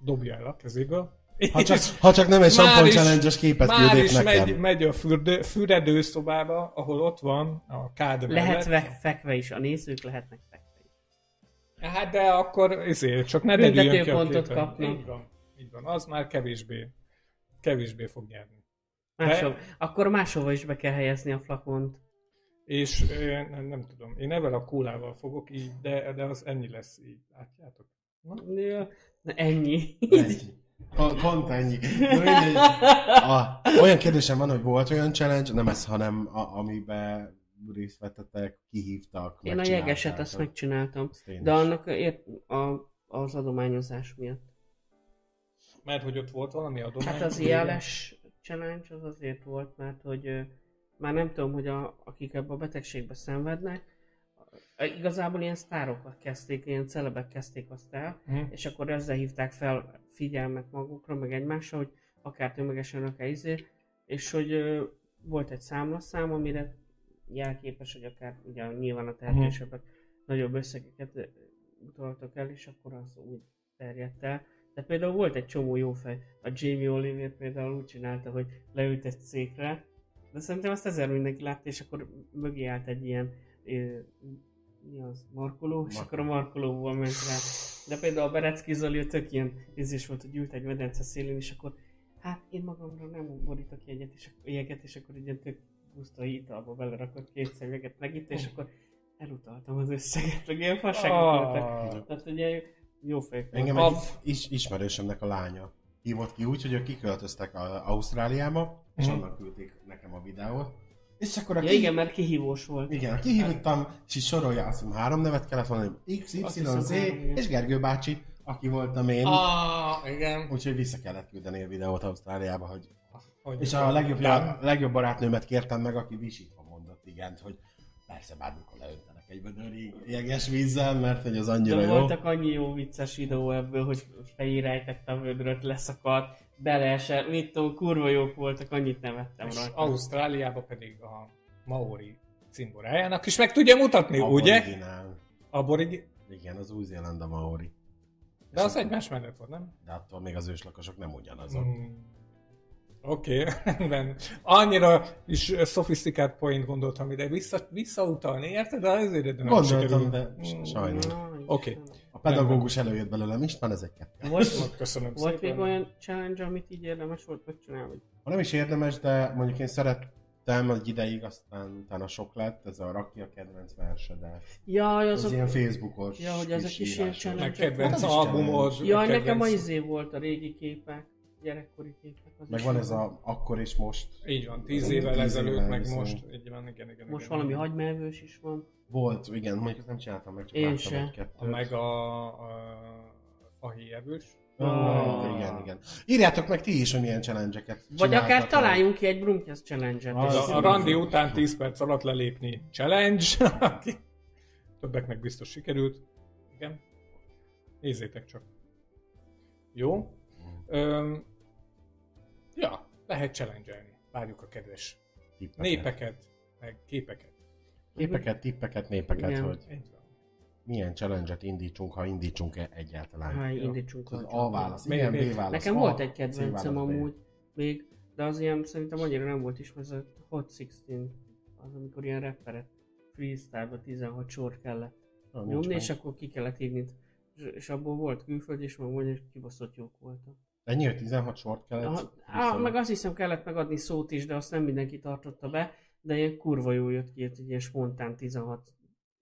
dobja el a kezéből. Ha csak, ha csak nem egy sampon challenge képet Már küldik is nekem. megy, megy a fürdő, fürdőszobába, ahol ott van a kád Lehet mellett. ve- fekve is, a nézők lehetnek fekve is. Hát de akkor ezért, csak ne derüljön ki a képen. kapnak. Így van, így van. Az már kevésbé, kevésbé fog nyerni. Máshol, akkor máshova is be kell helyezni a flakont. És nem, nem tudom, én ezzel a kólával fogok így, de, de az ennyi lesz így. Látjátok? Ja, Na ennyi. Ennyi. Pont, ennyi. A, olyan kérdésem van, hogy volt olyan challenge, nem ez, hanem a, amiben részt vettetek, kihívtak, Én a jegeset azt megcsináltam. Azt De is. annak ért, a, az adományozás miatt. Mert hogy ott volt valami adomány. Hát az. ILS challenge az azért volt, mert hogy már nem tudom, hogy a, akik ebbe a betegségbe szenvednek, igazából ilyen sztárokat kezdték, ilyen celebek kezdték azt el, Hm. és akkor ezzel hívták fel figyelmet magukra, meg egymásra, hogy akár tömegesen, akár izé, és hogy ö, volt egy számlaszám, amire jelképes, hogy akár ugye nyilván a tehetősebbek nagyobb összegeket utaltak el, és akkor az úgy terjedt el. De például volt egy csomó jó fej. A Jamie Oliver például úgy csinálta, hogy leült egy székre, de szerintem azt ezer mindenki látta, és akkor mögé állt egy ilyen ö, mi az, markoló, és akkor a markolóból ment rá. De például a Berecki Zoli tök ilyen ízés volt, hogy ült egy medence szélén, és akkor hát én magamra nem borítok jegyet, és jeget, és akkor egy ilyen tök pusztai italba belerakott két szemüveget megitt, és akkor elutaltam az összeget, meg ilyen fasságok voltak. Ah, Tehát ugye jó fejek Engem voltak. egy is, ismerősömnek a lánya hívott ki úgy, hogy ők kiköltöztek Ausztráliába, és Mhm. annak küldték nekem a videót. És akkor a Ja ki- igen, mert kihívós volt. Igen, kihívtam, és így sorolja, azt hiszem három nevet kellett mondani, X, Y, hiszem, Z, igen. és Gergő bácsi, aki voltam én. ah, igen. Úgyhogy vissza kellett küldeni a videót Ausztráliába, hogy... Hogy És a legjobb, a legjobb barátnőmet kértem meg, aki visítva mondott igent, hogy persze bármikor leöntenek egy vödör jeges vízzel, mert hogy az annyira De jó. voltak annyi jó vicces videó ebből, hogy fejérejtette a vödröt, leszakadt, beleesett, mit tudom, kurva jók voltak, annyit nevettem És rajta. Ausztráliába pedig a Maori cimborájának is meg tudja mutatni, ugye? Originál. Aborigi... Igen, az Új-Zéland a Maori. De az egymás mellett volt, nem? De attól még az őslakosok nem ugyanazok. Mm. Oké, okay. Annyira is szofisztikált point gondoltam ide vissza, visszautalni, érted? De azért de nem Gondoltam, de Mm. sajnos. Oké. Istenem. A pedagógus előjött belőlem István, ezek kettő. Volt, Köszönöm volt szépen. még olyan challenge, amit így érdemes volt megcsinálni? Ha nem is érdemes, de mondjuk én szerettem egy ideig, aztán utána sok lett, ez a Rakia kedvenc verse, de Jaj, az azok... ilyen Facebookos Ja, hogy ezek is ilyen challenge- Meg kedvenc Hát albumod. Jaj, kedvenc- nekem a izé volt a régi képek, gyerekkori képek. Az Meg van ez a akkor és most. Így van, tíz évvel ezelőtt, meg viszont. most. Így van, igen, igen. Most igen. valami hagymaevős is van. Volt, igen, mondjuk ezt nem csináltam meg, csak Én láttam se. egy kettőt. A meg a, a fahi evős. Ah, igen, igen. Írjátok meg ti is, hogy milyen challenge-eket Vagy akár találjunk ki egy Brumkesz challenge-et. A, a randi után 10 perc alatt lelépni challenge. aki- Többeknek biztos sikerült. Igen. Nézzétek csak. Jó. Öm, ja, lehet challenge-elni. Várjuk a kedves Tippeket. népeket, meg képeket. Képeket, tippeket, népeket, Igen. hogy milyen challenge-et indítsunk, ha indítsunk-e egyáltalán. Ha indítsunk Az. A válasz, még- B válasz. Nekem A, volt egy kedvencem amúgy még, de az ilyen szerintem annyira nem volt is, ez a Hot 16, az amikor ilyen rapperek freestyle 16 sort kellett nyomni, és akkor ki kellett írni, és, és abból volt külföld, és meg mondja, hogy kibaszott jók voltak. Ennyi, hogy 16 sort kellett? Aha, á, meg azt hiszem kellett megadni szót is, de azt nem mindenki tartotta be, de ilyen kurva jó jött ki, egy ilyen spontán 16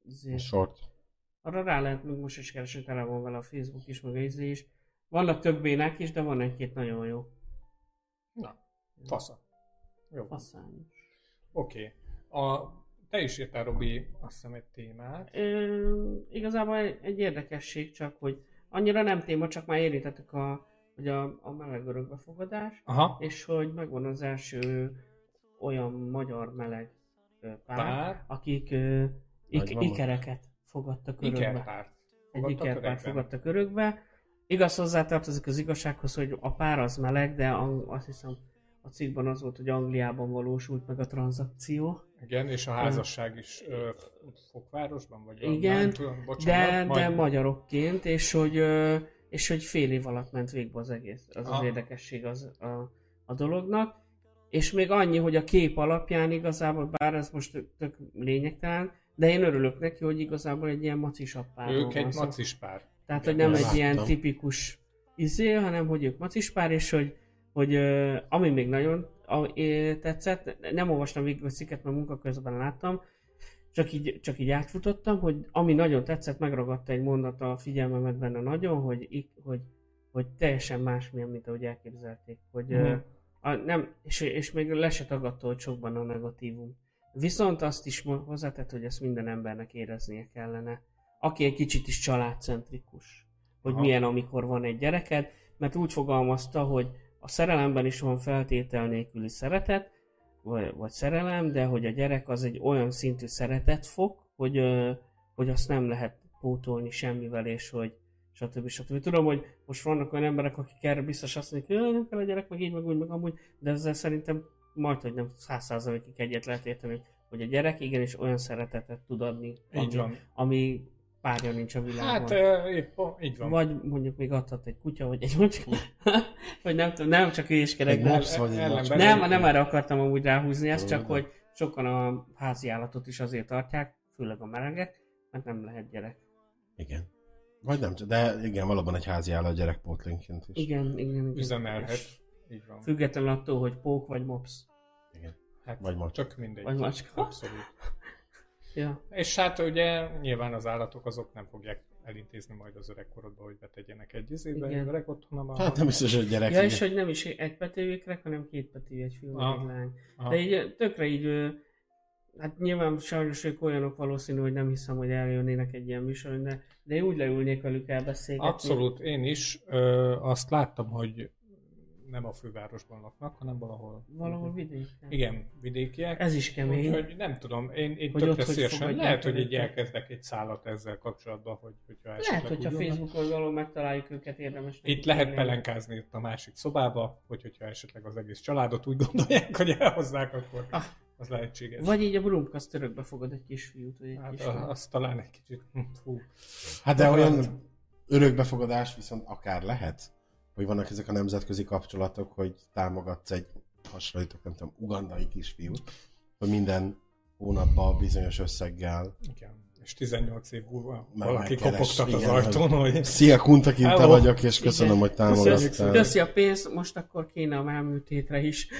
izé. Sort. Arra rá lehet, még most is keresni, tele van vele a Facebook is, meg a izé is. Vannak több bénák is, de van egy-két nagyon jó. Na, fasza. Jó. Faszányos. Oké. A Te is írtál, Robi, azt hiszem egy témát. Ö, igazából egy, egy érdekesség csak, hogy annyira nem téma, csak már érintettük a, hogy a, a meleg örökbefogadás, Aha. és hogy megvan az első olyan magyar meleg pár, Pár. akik ö, ik, ikereket fogadtak örökbe. Ikerpárt. egy ikerpárt fogadtak örökbe. Igaz hozzátartozik az igazsághoz, hogy a pár az meleg, de azt hiszem a cikkben az volt, hogy Angliában valósult meg a tranzakció. Igen, és a házasság is ö, Fokvárosban, vagy Igen, nem tudom, De, bocsánat, de majd- magyarokként, és hogy, ö, és hogy fél év alatt ment végbe az egész. Az az Aha. érdekesség az, a, a dolognak. És még annyi, hogy a kép alapján igazából, bár ez most tök lényegtelen, de én örülök neki, hogy igazából egy ilyen macisabb párról Ők egy szó. macis pár. Tehát, hogy nem láttam. egy ilyen tipikus izé, hanem hogy ők macispár, és hogy, hogy ami még nagyon a, tetszett, nem olvastam végig a cikket, mert munka közben láttam, csak így, csak így átfutottam, hogy ami nagyon tetszett, megragadta egy mondat a figyelmemet benne nagyon, hogy, hogy, hogy teljesen másmilyen, mint ahogy elképzelték. Hogy, ö, Mhm. a, nem, és, és még le se tagadta, hogy sokban a negatívum. Viszont azt is hozzátett, hogy ezt minden embernek éreznie kellene. Aki egy kicsit is családcentrikus. Hogy Aha. milyen, amikor van egy gyereked, mert úgy fogalmazta, hogy a szerelemben is van feltétel nélküli szeretet, vagy, vagy szerelem, de hogy a gyerek az egy olyan szintű szeretet fog, hogy, hogy azt nem lehet pótolni semmivel, és hogy stb. stb. Tudom, hogy most vannak olyan emberek, akik erre biztos azt mondják, hogy "Jaj, nem kell a gyerek, meg így, meg úgy, meg amúgy, de ezzel szerintem majd, hogy nem száz százalékig egyet lehet érteni, hogy a gyerek igenis olyan szeretetet tud adni, ami, ami párja nincs a világon. Hát ö, épp, így van. Vagy mondjuk még adhat egy kutya, vagy egy macska. vagy nem tudom, nem csak hülyéskedek, Egy de... mops vagy egy macska. Nem, nem erre akartam amúgy ráhúzni ezt, csak hogy sokan a házi állatot is azért tartják, főleg a melegek, mert nem lehet gyerek. Igen. Vagy nem, de igen, valóban egy házi állat gyerekpótlénként is. Igen, igen, igen. Üzemelhet. Így van. Függetlenül attól, hogy pók vagy mops. Igen. Hát, Vagy macska. Csak mindegy. Vagy macska. Abszolút. Ja. És hát ugye nyilván az állatok azok nem fogják elintézni majd az öregkorodba, hogy betegyenek egy izébe, egy öreg otthonba. Hát nem biztos, hogy gyerek. ja, és hogy nem is egy petőjékrek, hanem két pető, egy fiú, Ah. egy lány. De így tökre így, hát nyilván sajnos ők olyanok valószínű, hogy nem hiszem, hogy eljönnének egy ilyen műsoron, de, de úgy leülnék velük elbeszélgetni. Abszolút, én is ö, azt láttam, hogy nem a fővárosban laknak, hanem valahol. Valahol vidéken. Igen, vidékiek. Ez is kemény. Úgyhogy nem tudom, én, én Hogy tökre ott hogy fogadják lehet, hogy így elkezdek egy szállat ezzel kapcsolatban, hogy, hogyha Lehet, hogyha úgy vannak. Facebookon valahol megtaláljuk őket, érdemes. Itt lehet pelenkázni itt a másik szobába, hogy hogyha esetleg az egész családot úgy gondolják, hogy elhozzák, akkor Ah. az lehetséges. Vagy így a Brumkaszt örökbe fogad egy kisfiút, vagy egy Hát kislányt. a- azt talán egy kicsit, hm, fú. Hát de olyan örökbefogadás viszont akár lehet, hogy vannak ezek a nemzetközi kapcsolatok, hogy támogatsz egy hasonlítok, nem tudom, ugandai kisfiút, hogy minden hónapban bizonyos összeggel Igen. És 18 év múlva Már valaki megkeres, kopogtat az igen, ajtón, hogy Szia, Kunta kint te Hello. vagyok, és köszönöm, Igen. hogy támogattál. köszi a pénzt, most akkor kéne a máműtétre is.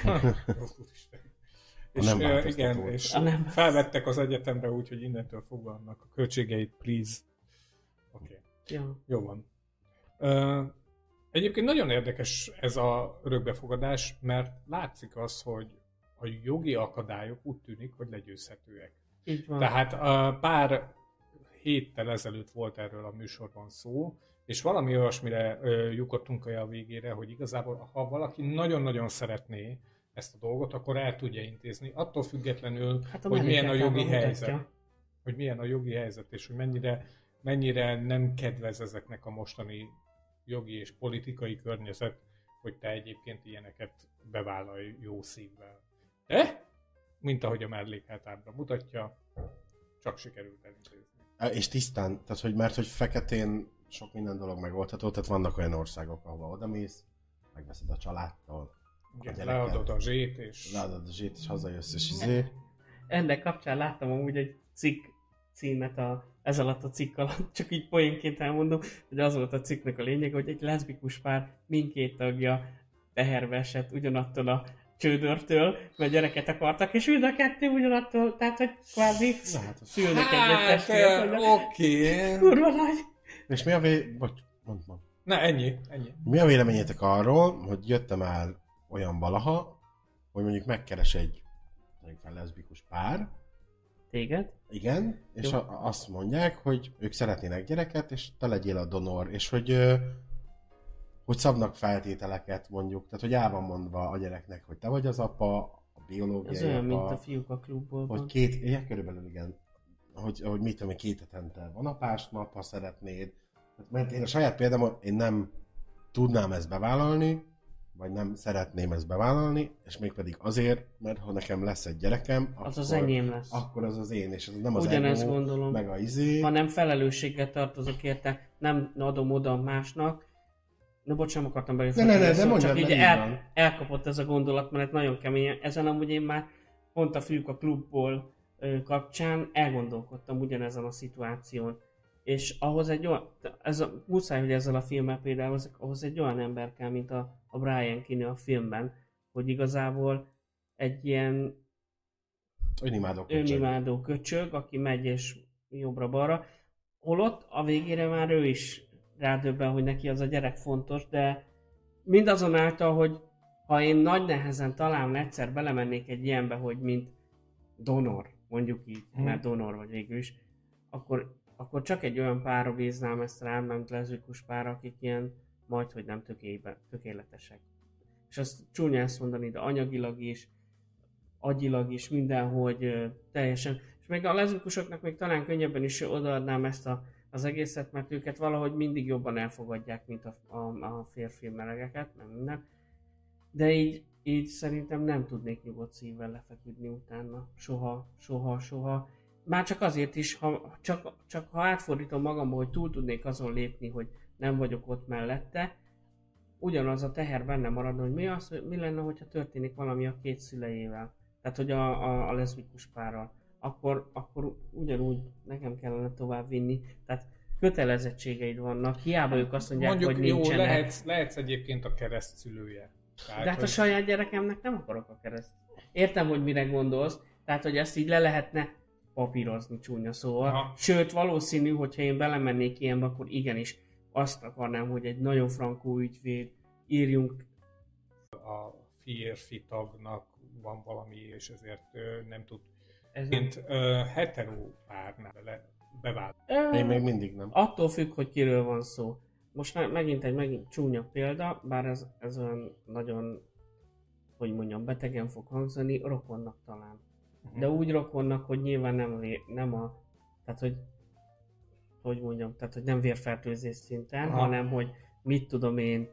És nem igen, és A nem felvettek az egyetemre úgy, hogy innentől fogva annak a költségeit, please. Oké. Okay. Ja. Jó van. Ö, egyébként nagyon érdekes ez a örökbefogadás, mert látszik az, hogy a jogi akadályok úgy tűnik, hogy legyőzhetőek. Így van. Tehát a pár héttel ezelőtt volt erről a műsorban szó, és valami olyasmire ö, lyukadtunk a végére, hogy igazából ha valaki nagyon-nagyon szeretné ezt a dolgot, akkor el tudja intézni, attól függetlenül, Hát hogy milyen a jogi mutatja. helyzet. Hogy milyen a jogi helyzet, és hogy mennyire, mennyire nem kedvez ezeknek a mostani jogi és politikai környezet, hogy te egyébként ilyeneket bevállalj jó szívvel. De, mint ahogy a mellékhátábra mutatja, csak sikerült elintézni. És tisztán, tehát hogy mert hogy feketén sok minden dolog megoldható, tehát vannak olyan országok, ahova odamész, megveszed a családtól, Igen, gyereket. leadod a zsét, és leadod a zsét, és hazajössz, és izé. Ennek kapcsán láttam amúgy egy cikk címet a, ez alatt a cikk alatt, csak így poénként elmondom, hogy az volt a cikknek a lényeg, hogy egy leszbikus pár mindkét tagja teherbe esett ugyanattól a csődörtől, mert gyereket akartak, és mind a kettő ugyanattól, tehát hogy kvázi hát az- szülnek egyet Hát, testvért, hogy eh, oké. kurva nagy. És mi a vé... Bocs, mondd, mondd. Na, ennyi, ennyi. Mi a véleményetek arról, hogy jöttem el olyan valaha, hogy mondjuk megkeres egy mondjuk leszbikus pár, Téged? Igen, és Jó. a, azt mondják, hogy ők szeretnének gyereket, és te legyél a donor, és hogy hogy szabnak feltételeket mondjuk, tehát hogy el van mondva a gyereknek, hogy te vagy az apa, a biológiai Ez olyan, apa, mint a fiúk a klubból hogy két, igen, körülbelül igen, hogy, hogy mit tudom, két hetente van apás nap, ha szeretnéd, Mert én a saját példám, én nem tudnám ezt bevállalni, vagy nem szeretném ezt bevállalni, és mégpedig azért, mert ha nekem lesz egy gyerekem, Az akkor, az enyém lesz. akkor az az én, és az nem az Ugyanezt ego, gondolom. meg a izé. Ha nem felelősséggel tartozok érte, nem adom oda másnak. Na bocs, nem akartam belőle Ne, ne, ne, szóval mondjad, csak így el, elkapott ez a gondolat, mert nagyon keményen. Ezen amúgy én már pont a fiúk a klubból ö, kapcsán elgondolkodtam ugyanezen a szituáción. És ahhoz egy olyan, ez a, muszáj, hogy ezzel a filmmel például, ahhoz- egy olyan ember kell, mint a, a Brian Kinney a filmben, hogy igazából egy ilyen Önimádok. köcsög. önimádó köcsög, aki megy és jobbra-balra. Holott a végére már ő is rádöbben, hogy neki az a gyerek fontos, de mindazonáltal, hogy ha én nagy nehezen talán egyszer belemennék egy ilyenbe, hogy mint donor, mondjuk így, Hmm. mert donor vagy végül is, akkor, akkor csak egy olyan párra bíznám ezt rá, mint leszbikus pár, akik ilyen majd, hogy nem tökébe, tökéletesek. És azt csúnya ezt mondani, de anyagilag is, agyilag is, mindenhogy ö, teljesen. És még a leszbikusoknak még talán könnyebben is odaadnám ezt a, az egészet, mert őket valahogy mindig jobban elfogadják, mint a, a, a férfi melegeket, nem minden. De így, így szerintem nem tudnék nyugodt szívvel lefeküdni utána. Soha, soha, soha. Már csak azért is, ha, csak, csak ha átfordítom magamba, hogy túl tudnék azon lépni, hogy nem vagyok ott mellette, ugyanaz a teher benne maradna, hogy mi, az, mi lenne, hogyha történik valami a két szülejével. Tehát, hogy a, a, a leszbikus párral. Akkor, akkor ugyanúgy nekem kellene tovább vinni. Tehát kötelezettségeid vannak, hiába ők azt mondják, Mondjuk hogy jó, nincsenek. lehetsz, lehetsz egyébként a kereszt szülője. Tehát, De hát a hogy- saját gyerekemnek nem akarok a kereszt. Értem, hogy mire gondolsz, tehát hogy ezt így le lehetne papírozni csúnya szóval. Aha. Sőt, valószínű, hogyha én belemennék ilyenbe, akkor igenis azt akarnám, hogy egy nagyon frankó ügyvéd írjunk. a férfi tagnak van valami, és ezért nem tud. Ez nem. Mint ö, hetero párnál bele, bevált. Én még mindig nem. Attól függ, hogy kiről van szó. Most me- megint egy megint csúnya példa, bár ez, ez olyan nagyon, hogy mondjam, betegen fog hangzani, rokonnak talán. De úgy rokonnak, hogy nyilván nem, nem a, tehát hogy, hogy mondjam, tehát hogy nem vérfertőzés szinten, Aha. hanem hogy mit tudom én,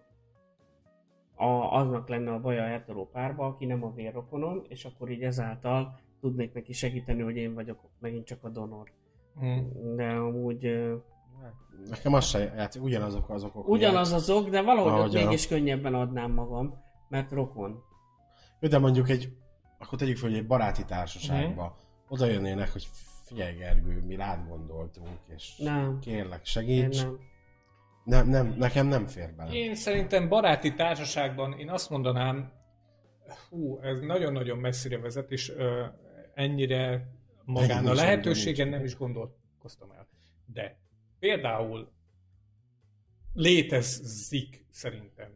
a, aznak lenne a baja a hetero párba, aki nem a vérrokonom, és akkor így ezáltal tudnék neki segíteni, hogy én vagyok megint csak a donor. Hmm. De amúgy Nekem az se játszik, ugyanazok az okok. ugyanaz az ok, de valahogy ott a- mégis könnyebben adnám magam, mert rokon. De mondjuk egy, akkor tegyük fel, hogy egy baráti társaságba Mhm. oda jönnének, hogy figyelj Gergő, mi rád gondoltunk, és Nem. kérlek Én segíts. nem. Nem, nem, nekem nem fér bele. Én szerintem baráti társaságban én azt mondanám, hú, ez nagyon-nagyon messzire vezet, és ö, ennyire magán a lehetőségen nem is gondolkoztam el. De például létezik szerintem,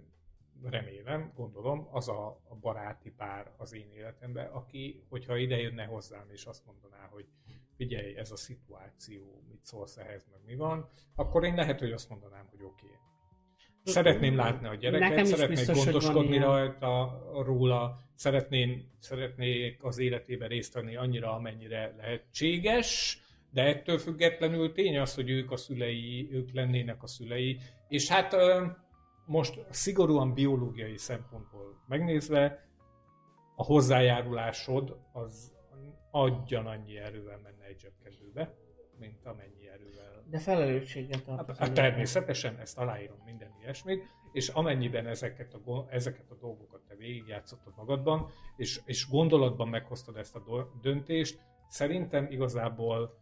remélem, gondolom, az a, a baráti pár az én életemben, aki, hogyha ide jönne hozzám, és azt mondaná, hogy figyelj, ez a szituáció, mit szólsz ehhez, meg mi van, akkor én lehet, hogy azt mondanám, hogy oké. Okay. Szeretném látni a gyereket, Nekem szeretnék biztos, gondoskodni rajta, róla, szeretném, szeretnék az életébe részt venni annyira, amennyire lehetséges, de ettől függetlenül tény az, hogy ők a szülei, ők lennének a szülei, és hát most szigorúan biológiai szempontból megnézve, a hozzájárulásod az adjan annyi erővel menne egy zsebkedőbe, mint amennyi erővel De felelősséggel Hát, tartozom. hát természetesen ezt aláírom minden ilyesmit, és amennyiben ezeket a, ezeket a dolgokat te végigjátszottad magadban, és, és gondolatban meghoztad ezt a döntést, szerintem igazából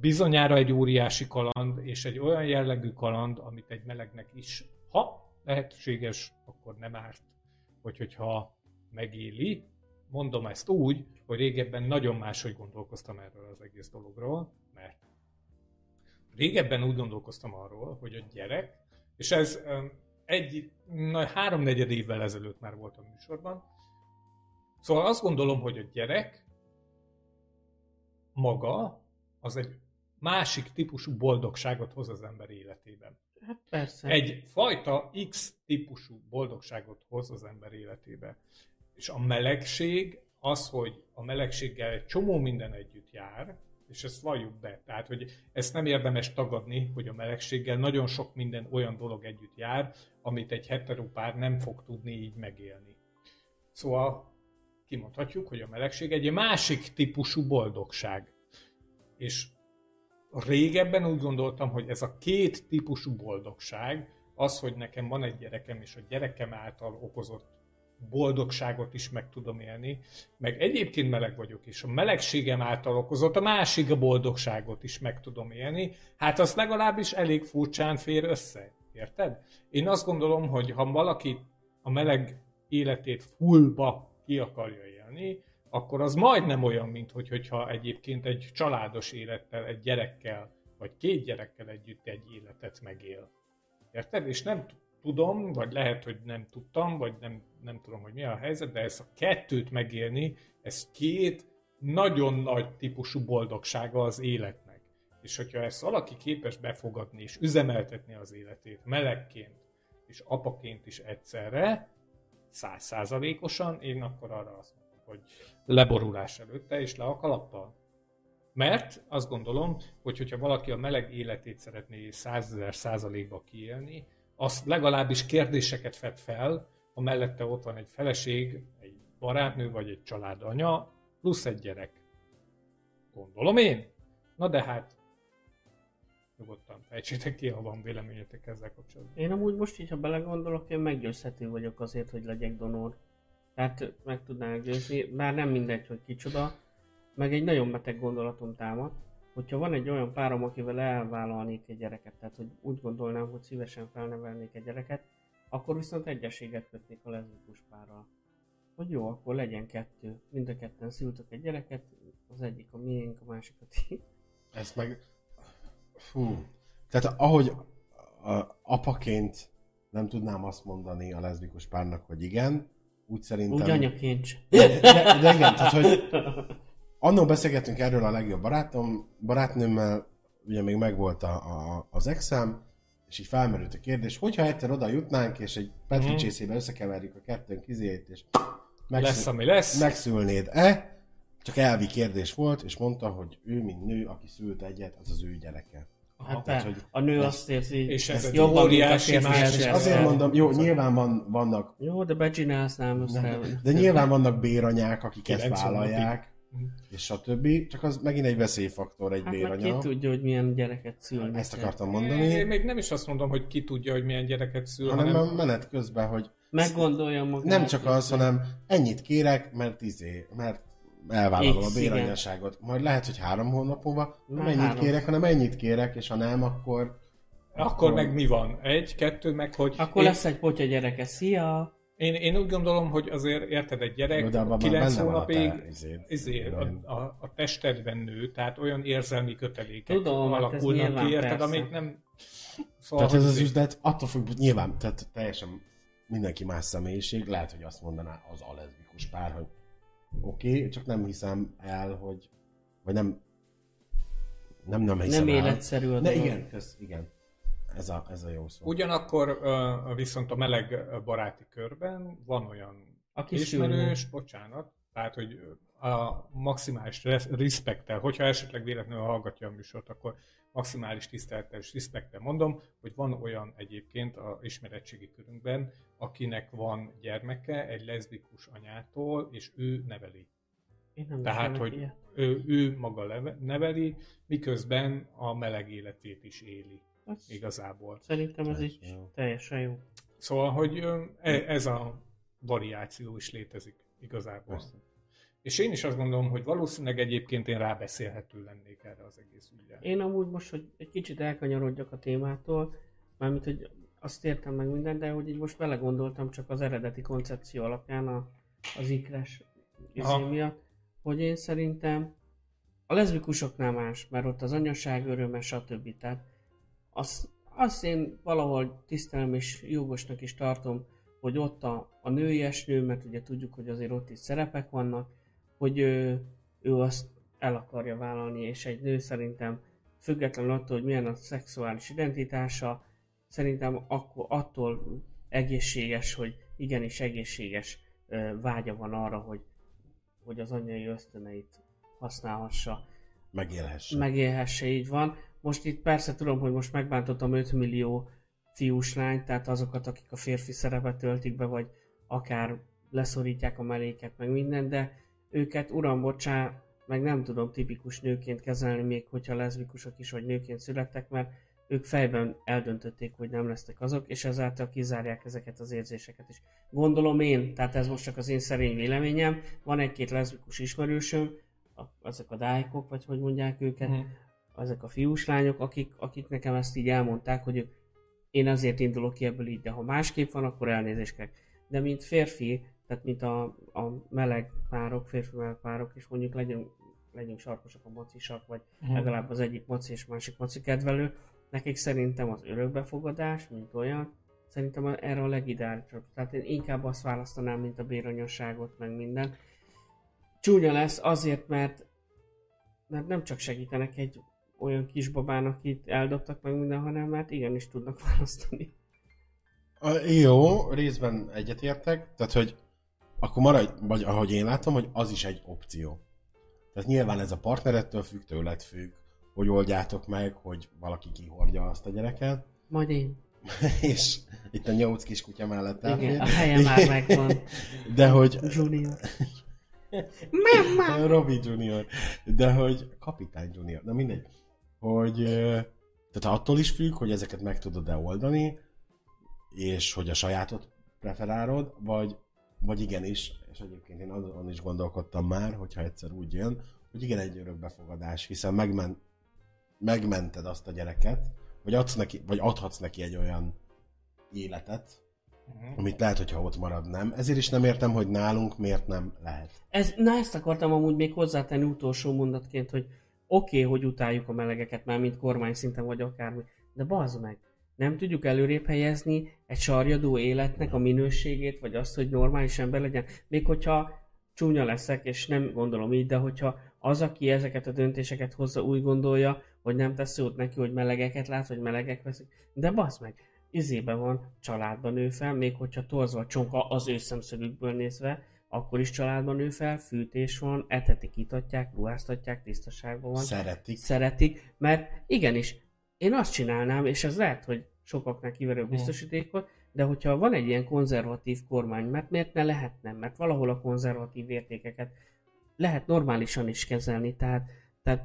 bizonyára egy óriási kaland, és egy olyan jellegű kaland, amit egy melegnek is, ha lehetséges, akkor nem árt, hogy hogyha megéli, mondom ezt úgy, hogy régebben nagyon máshogy gondolkoztam erről az egész dologról, mert régebben úgy gondolkoztam arról, hogy a gyerek, és ez egy, na, háromnegyed évvel ezelőtt már volt a műsorban, szóval azt gondolom, hogy a gyerek maga az egy másik típusú boldogságot hoz az ember életében. Hát persze. Egy fajta X típusú boldogságot hoz az ember életébe. És a melegség az, hogy a melegséggel egy csomó minden együtt jár, És ezt valljuk be. Tehát, hogy ezt nem érdemes tagadni, hogy a melegséggel nagyon sok minden olyan dolog együtt jár, amit egy heteropár nem fog tudni így megélni. Szóval kimondhatjuk, hogy a melegség egy másik típusú boldogság. És régebben úgy gondoltam, hogy ez a két típusú boldogság, az, hogy nekem van egy gyerekem, és a gyerekem által okozott boldogságot is meg tudom élni, meg egyébként meleg vagyok, és a melegségem által okozott a másik boldogságot is meg tudom élni, hát az legalábbis elég furcsán fér össze. Érted? Én azt gondolom, hogy ha valaki a meleg életét fullba ki akarja élni, akkor az majdnem olyan, mint hogy, hogyha egyébként egy családos élettel, egy gyerekkel, vagy két gyerekkel együtt egy életet megél. Érted? És nem tudom, vagy lehet, hogy nem tudtam, vagy nem, nem tudom, hogy mi a helyzet, de ezt a kettőt megélni, ez két nagyon nagy típusú boldogsága az életnek. És hogyha ezt valaki képes befogadni és üzemeltetni az életét melegként és apaként is egyszerre, százszázalékosan, én akkor arra azt mondom, hogy leborulás előtte és le a kalappal. Mert azt gondolom, hogy hogyha valaki a meleg életét szeretné százezer százalékba kiélni, az legalábbis kérdéseket fed fel, ha mellette ott van egy feleség, egy barátnő vagy egy családanya, plusz egy gyerek. Gondolom én? Na de hát, nyugodtan fejtsétek ki, ha van véleményetek ezzel kapcsolatban. Én amúgy most így, ha belegondolok, én meggyőzhető vagyok azért, hogy legyek donor. Tehát meg tudnál győzni, bár nem mindegy, hogy kicsoda, meg egy nagyon beteg gondolatom támad, hogyha van egy olyan párom, akivel elvállalnék egy gyereket, tehát hogy úgy gondolnám, hogy szívesen felnevelnék egy gyereket, akkor viszont egyességet kötnék a leszbikus párral. Hogy jó, akkor legyen kettő. Mind a ketten szültök egy gyereket, az egyik a miénk, a másik a ti. Ezt meg... Fú. Tehát ahogy apaként nem tudnám azt mondani a leszbikus párnak, hogy igen, úgy szerintem... Úgy anyaként sem. De, de, de igen, tehát hogy annó beszélgettünk erről a legjobb barátom, barátnőmmel, ugye még megvolt a, a, az exám, és így felmerült a kérdés, hogyha egyszer oda jutnánk, és egy Petri Mhm. csészébe összekeverjük a kettőnk izét, és Lesz, ami lesz. megszülnéd-e? Csak elvi kérdés volt, és mondta, hogy ő, mint nő, aki szült egyet, az az ő gyereke. Hát be, hogy a nő azt érzi, És ez egy jobban, mint a férfi más- És azért érzi. mondom, jó, nyilván van, vannak, Jó, de becsinálsz nem össze. de nyilván vannak béranyák, akik ezt 90 vállalják, és stb. Csak az megint egy veszélyfaktor, egy Hát meg ki béranya. tudja, hogy milyen gyereket szülnek. Ezt akartam Én mondani, még nem is azt mondom, hogy ki tudja, hogy milyen gyereket szül, hanem hanem a menet közben, hogy Meggondolja magát. nem csak az, hanem ennyit kérek, mert izé, mert elvállalom a igen. béranyaságot. Majd lehet, hogy három hónap múlva nem Már ennyit három. kérek, hanem ennyit kérek, és ha nem, akkor... akkor meg mi van? Egy, kettő, meg hogy... Akkor én, lesz egy potya gyereke. Szia! én, én úgy gondolom, hogy azért érted egy gyerek, De abban már 9 benne van a hónapig te izéd. izé, a, a, a testedben nő, tehát olyan érzelmi kötelékek Tudom, hát alakulnak nyilván ki, érted, amit nem... Szóval, Tehát ez hogy az izé- üzlet attól függ, nyilván, tehát teljesen mindenki más személyiség, lehet, hogy azt mondaná az a leszbikus pár, hogy oké, okay, csak nem hiszem el, hogy vagy nem nem, nem hiszem Nem el. életszerű a De igen, kösz, igen. Ez a, ez a jó szó. Ugyanakkor viszont a meleg baráti körben van olyan Aki ismerős, bocsánat, tehát hogy a maximális res- respekttel, hogyha esetleg véletlenül hallgatja a műsort, akkor maximális tisztelettel és respekttel mondom, hogy van olyan egyébként a ismeretségi körünkben, akinek van gyermeke egy leszbikus anyától, és ő neveli. Én nem Tehát, hogy ilyet. ő, ő maga leve- neveli, miközben a meleg életét is éli Az- igazából. Szerintem ez így Jó. teljesen jó. Szóval, hogy e- ez a variáció is létezik igazából. Persze. És én is azt gondolom, hogy valószínűleg egyébként én rábeszélhető lennék erre az egész ügyre. Én amúgy most, hogy egy kicsit elkanyarodjak a témától, mármint, hogy azt értem meg minden, de hogy így most vele gondoltam csak az eredeti koncepció alapján a, az ikres izé miatt, hogy én szerintem a leszbikusoknál más, mert ott az anyaság öröme, stb. Tehát azt, azt én valahol tisztelem és jogosnak is tartom, hogy ott a, a női esnő, mert ugye tudjuk, hogy azért ott is szerepek vannak, hogy ő, ő azt el akarja vállalni, és egy nő szerintem függetlenül attól, hogy milyen a szexuális identitása, szerintem akkor attól egészséges, hogy igenis egészséges ö, vágya van arra, hogy, hogy az anyai ösztöneit használhassa. megélhesse. megélhesse, így van. Most itt persze tudom, hogy most megbántottam 5 millió fiús lányt, tehát azokat, akik a férfi szerepet töltik be, vagy akár leszorítják a melléket, meg minden, de őket, uram, bocsá, meg nem tudom tipikus nőként kezelni, még hogyha leszbikusok is, vagy nőként születtek, mert ők fejben eldöntötték, hogy nem lesznek azok, és ezáltal kizárják ezeket az érzéseket is. Gondolom én, tehát ez most csak az én szerény véleményem, van egy-két leszbikus ismerősöm, a, azok a dájkok, vagy hogy mondják őket, Mhm. ezek a fiús lányok, akik, akik nekem ezt így elmondták, hogy ők, én azért indulok ki ebből így, de ha másképp van, akkor elnézést kell. De mint férfi, tehát mint a, a meleg párok, férfi meleg párok, és mondjuk legyünk, legyünk sarkosak a macisak, vagy Mhm. legalább az egyik maci és másik maci kedvelő, nekik szerintem az örökbefogadás, mint olyan, szerintem erre a legideálisabb. Tehát én inkább azt választanám, mint a béranyosságot, meg minden. Csúnya lesz azért, mert, mert nem csak segítenek egy olyan kisbabának, akit eldobtak meg minden, hanem mert igenis tudnak választani. A, jó, részben egyetértek, tehát hogy akkor maradj, vagy ahogy én látom, hogy az is egy opció. Tehát nyilván ez a partnerettől függ, tőled függ, hogy oldjátok meg, hogy valaki kihordja azt a gyereket, Majd én. és itt a nyolc kis kutya mellett Igen, elfér. a helye már megvan. De hogy Junior. Mama! Robbie Junior. De hogy kapitány Junior. Na mindegy. Hogy tehát attól is függ, hogy ezeket meg tudod-e oldani, és hogy a sajátot preferálod, vagy, vagy igenis, és egyébként én azon is gondolkodtam már, hogyha egyszer úgy jön, hogy igen, egy örökbefogadás, hiszen megmen, megmented azt a gyereket, vagy, adsz neki, vagy adhatsz neki egy olyan életet, Mhm. amit lehet, hogyha ott marad nem. Ezért is nem értem, hogy nálunk miért nem lehet. Ez, na ezt akartam amúgy még hozzátenni utolsó mondatként, hogy oké, okay, hogy utáljuk a melegeket, már mint kormány szinten vagy akármi, de bazd meg, nem tudjuk előrébb helyezni egy sarjadó életnek a minőségét, vagy azt, hogy normális ember legyen. Még hogyha csúnya leszek, és nem gondolom így, de hogyha az, aki ezeket a döntéseket hozza, úgy gondolja, hogy nem tesz jót neki, hogy melegeket lát, vagy melegek veszik, de bazd meg, izében van, családban nő fel, még hogyha torzva a csonka az ő szemszögükből nézve, akkor is családban nő fel, fűtés van, etetik, itatják, ruháztatják, tisztaságban van, Szeretik. szeretik, mert igenis, én azt csinálnám, és ez lehet, hogy sokaknak kiverő biztosítékot, de hogyha van egy ilyen konzervatív kormány, mert miért ne lehetne? Mert valahol a konzervatív értékeket lehet normálisan is kezelni, tehát, tehát,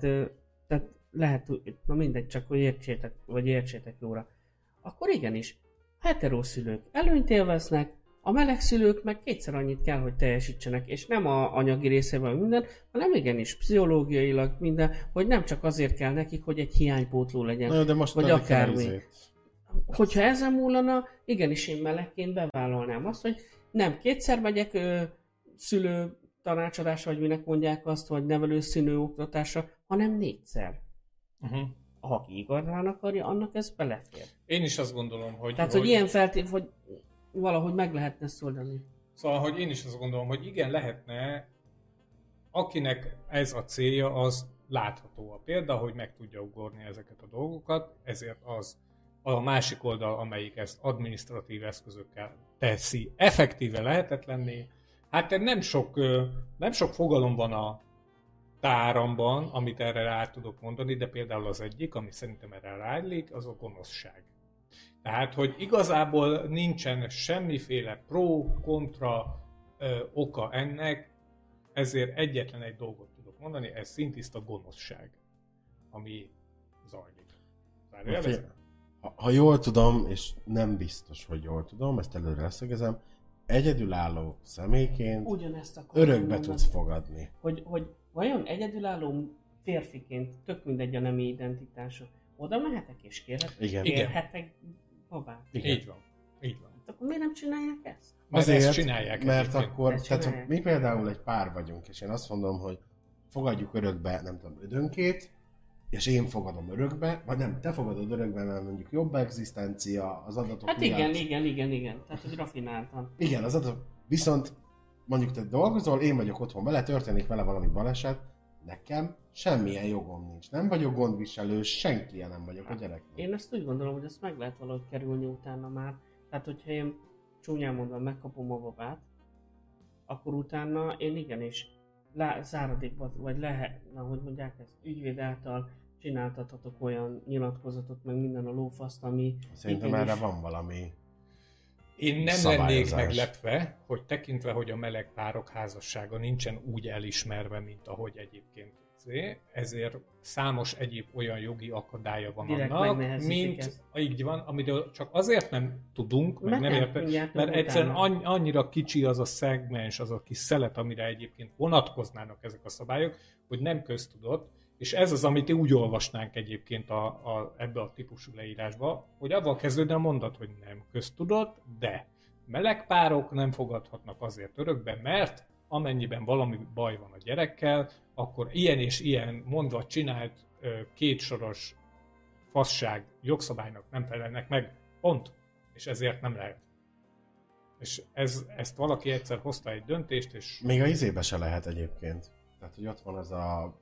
tehát lehet, na mindegy, csak hogy értsétek, vagy értsétek jóra. Akkor igenis, heteroszülők előnyt élveznek, a meleg szülők meg kétszer annyit kell, hogy teljesítsenek, és nem a anyagi részében minden, hanem igenis pszichológiailag minden, hogy nem csak azért kell nekik, hogy egy hiánypótló legyen. Na, de most Vagy akármi. Hogyha ezen múlana, igenis én melegként bevállalnám azt, hogy nem kétszer megyek ö, szülő tanácsadásra, vagy minek mondják azt, vagy nevelő színő oktatásra, hanem négyszer. Uh-huh. Ha igazán akarja, annak ez belefér. Én is azt gondolom, hogy... Tehát, hogy ilyen feltét, hogy valahogy meg lehetne szoldani. Szóval, hogy én is azt gondolom, hogy igen, lehetne, akinek ez a célja, az látható a példa, hogy meg tudja ugorni ezeket a dolgokat, ezért az a másik oldal, amelyik ezt administratív eszközökkel teszi effektíve lehetetlenné, hát nem sok, nem sok fogalom van a táramban, amit erre rá tudok mondani, de például az egyik, ami szerintem erre ráillik, az a gonoszság. Tehát, hogy igazából nincsen semmiféle pro-kontra ö, oka ennek, ezért egyetlen egy dolgot tudok mondani, ez szintiszta gonoszság, ami zajlik. Fél- Ha, ha jól tudom, és nem biztos, hogy jól tudom, ezt előre leszögezem, egyedülálló személyként Ugyanezt örökbe mondani. tudsz fogadni. Hogy, hogy vajon egyedülálló férfiként, tök mindegy a nemi identitása, oda mehetek és kérhetek, Igen. Igen. Babát. Igen. Így van. Így van. Hát Akkor miért nem csinálják ezt? Mert Azért, ezt csinálják mert egyébként. akkor, Ezt tehát csinálják. mi például egy pár vagyunk, és én azt mondom, hogy fogadjuk örökbe, nem tudom, ödönkét, és én fogadom örökbe, vagy nem, te fogadod örökbe, mert mondjuk jobb egzisztencia, az adatok Hát miatt. igen, igen, igen, igen. Tehát, hogy rafináltan. Igen, az adatok, viszont mondjuk te dolgozol, én vagyok otthon vele, történik vele valami baleset, nekem semmilyen jogom nincs. Nem vagyok gondviselő, senki nem vagyok a gyereknek. Én ezt úgy gondolom, hogy ezt meg lehet valahogy kerülni utána már. Tehát, hogyha én csúnyán mondva megkapom a babát, akkor utána én igenis lá, záradékba, vagy lehet, na, hogy mondják ezt, ügyvéd által csináltathatok olyan nyilatkozatot, meg minden a lófaszt, ami Szerintem igenis- erre van valami... Én nem lennék meglepve, hogy tekintve, hogy a meleg párok házassága nincsen úgy elismerve, mint ahogy egyébként izé, ezért számos egyéb olyan jogi akadálya van Direkt annak, mint ezt. így van, amiről csak azért nem tudunk, meg nem nem, mert egyszerűen utána. annyira kicsi az a szegmens, az a kis szelet, amire egyébként vonatkoznának ezek a szabályok, hogy nem köztudott, és ez az, amit úgy olvasnánk egyébként a, a, ebbe a típusú leírásba, hogy avval kezdődne a mondat, hogy nem köztudott, de meleg párok nem fogadhatnak azért örökbe, mert amennyiben valami baj van a gyerekkel, akkor ilyen és ilyen mondva csinált kétsoros fasság jogszabálynak nem felelnek meg, pont. És ezért nem lehet. És ez, ezt valaki egyszer hozta egy döntést, és Még a izébe se lehet egyébként. Tehát, hogy ott van az a...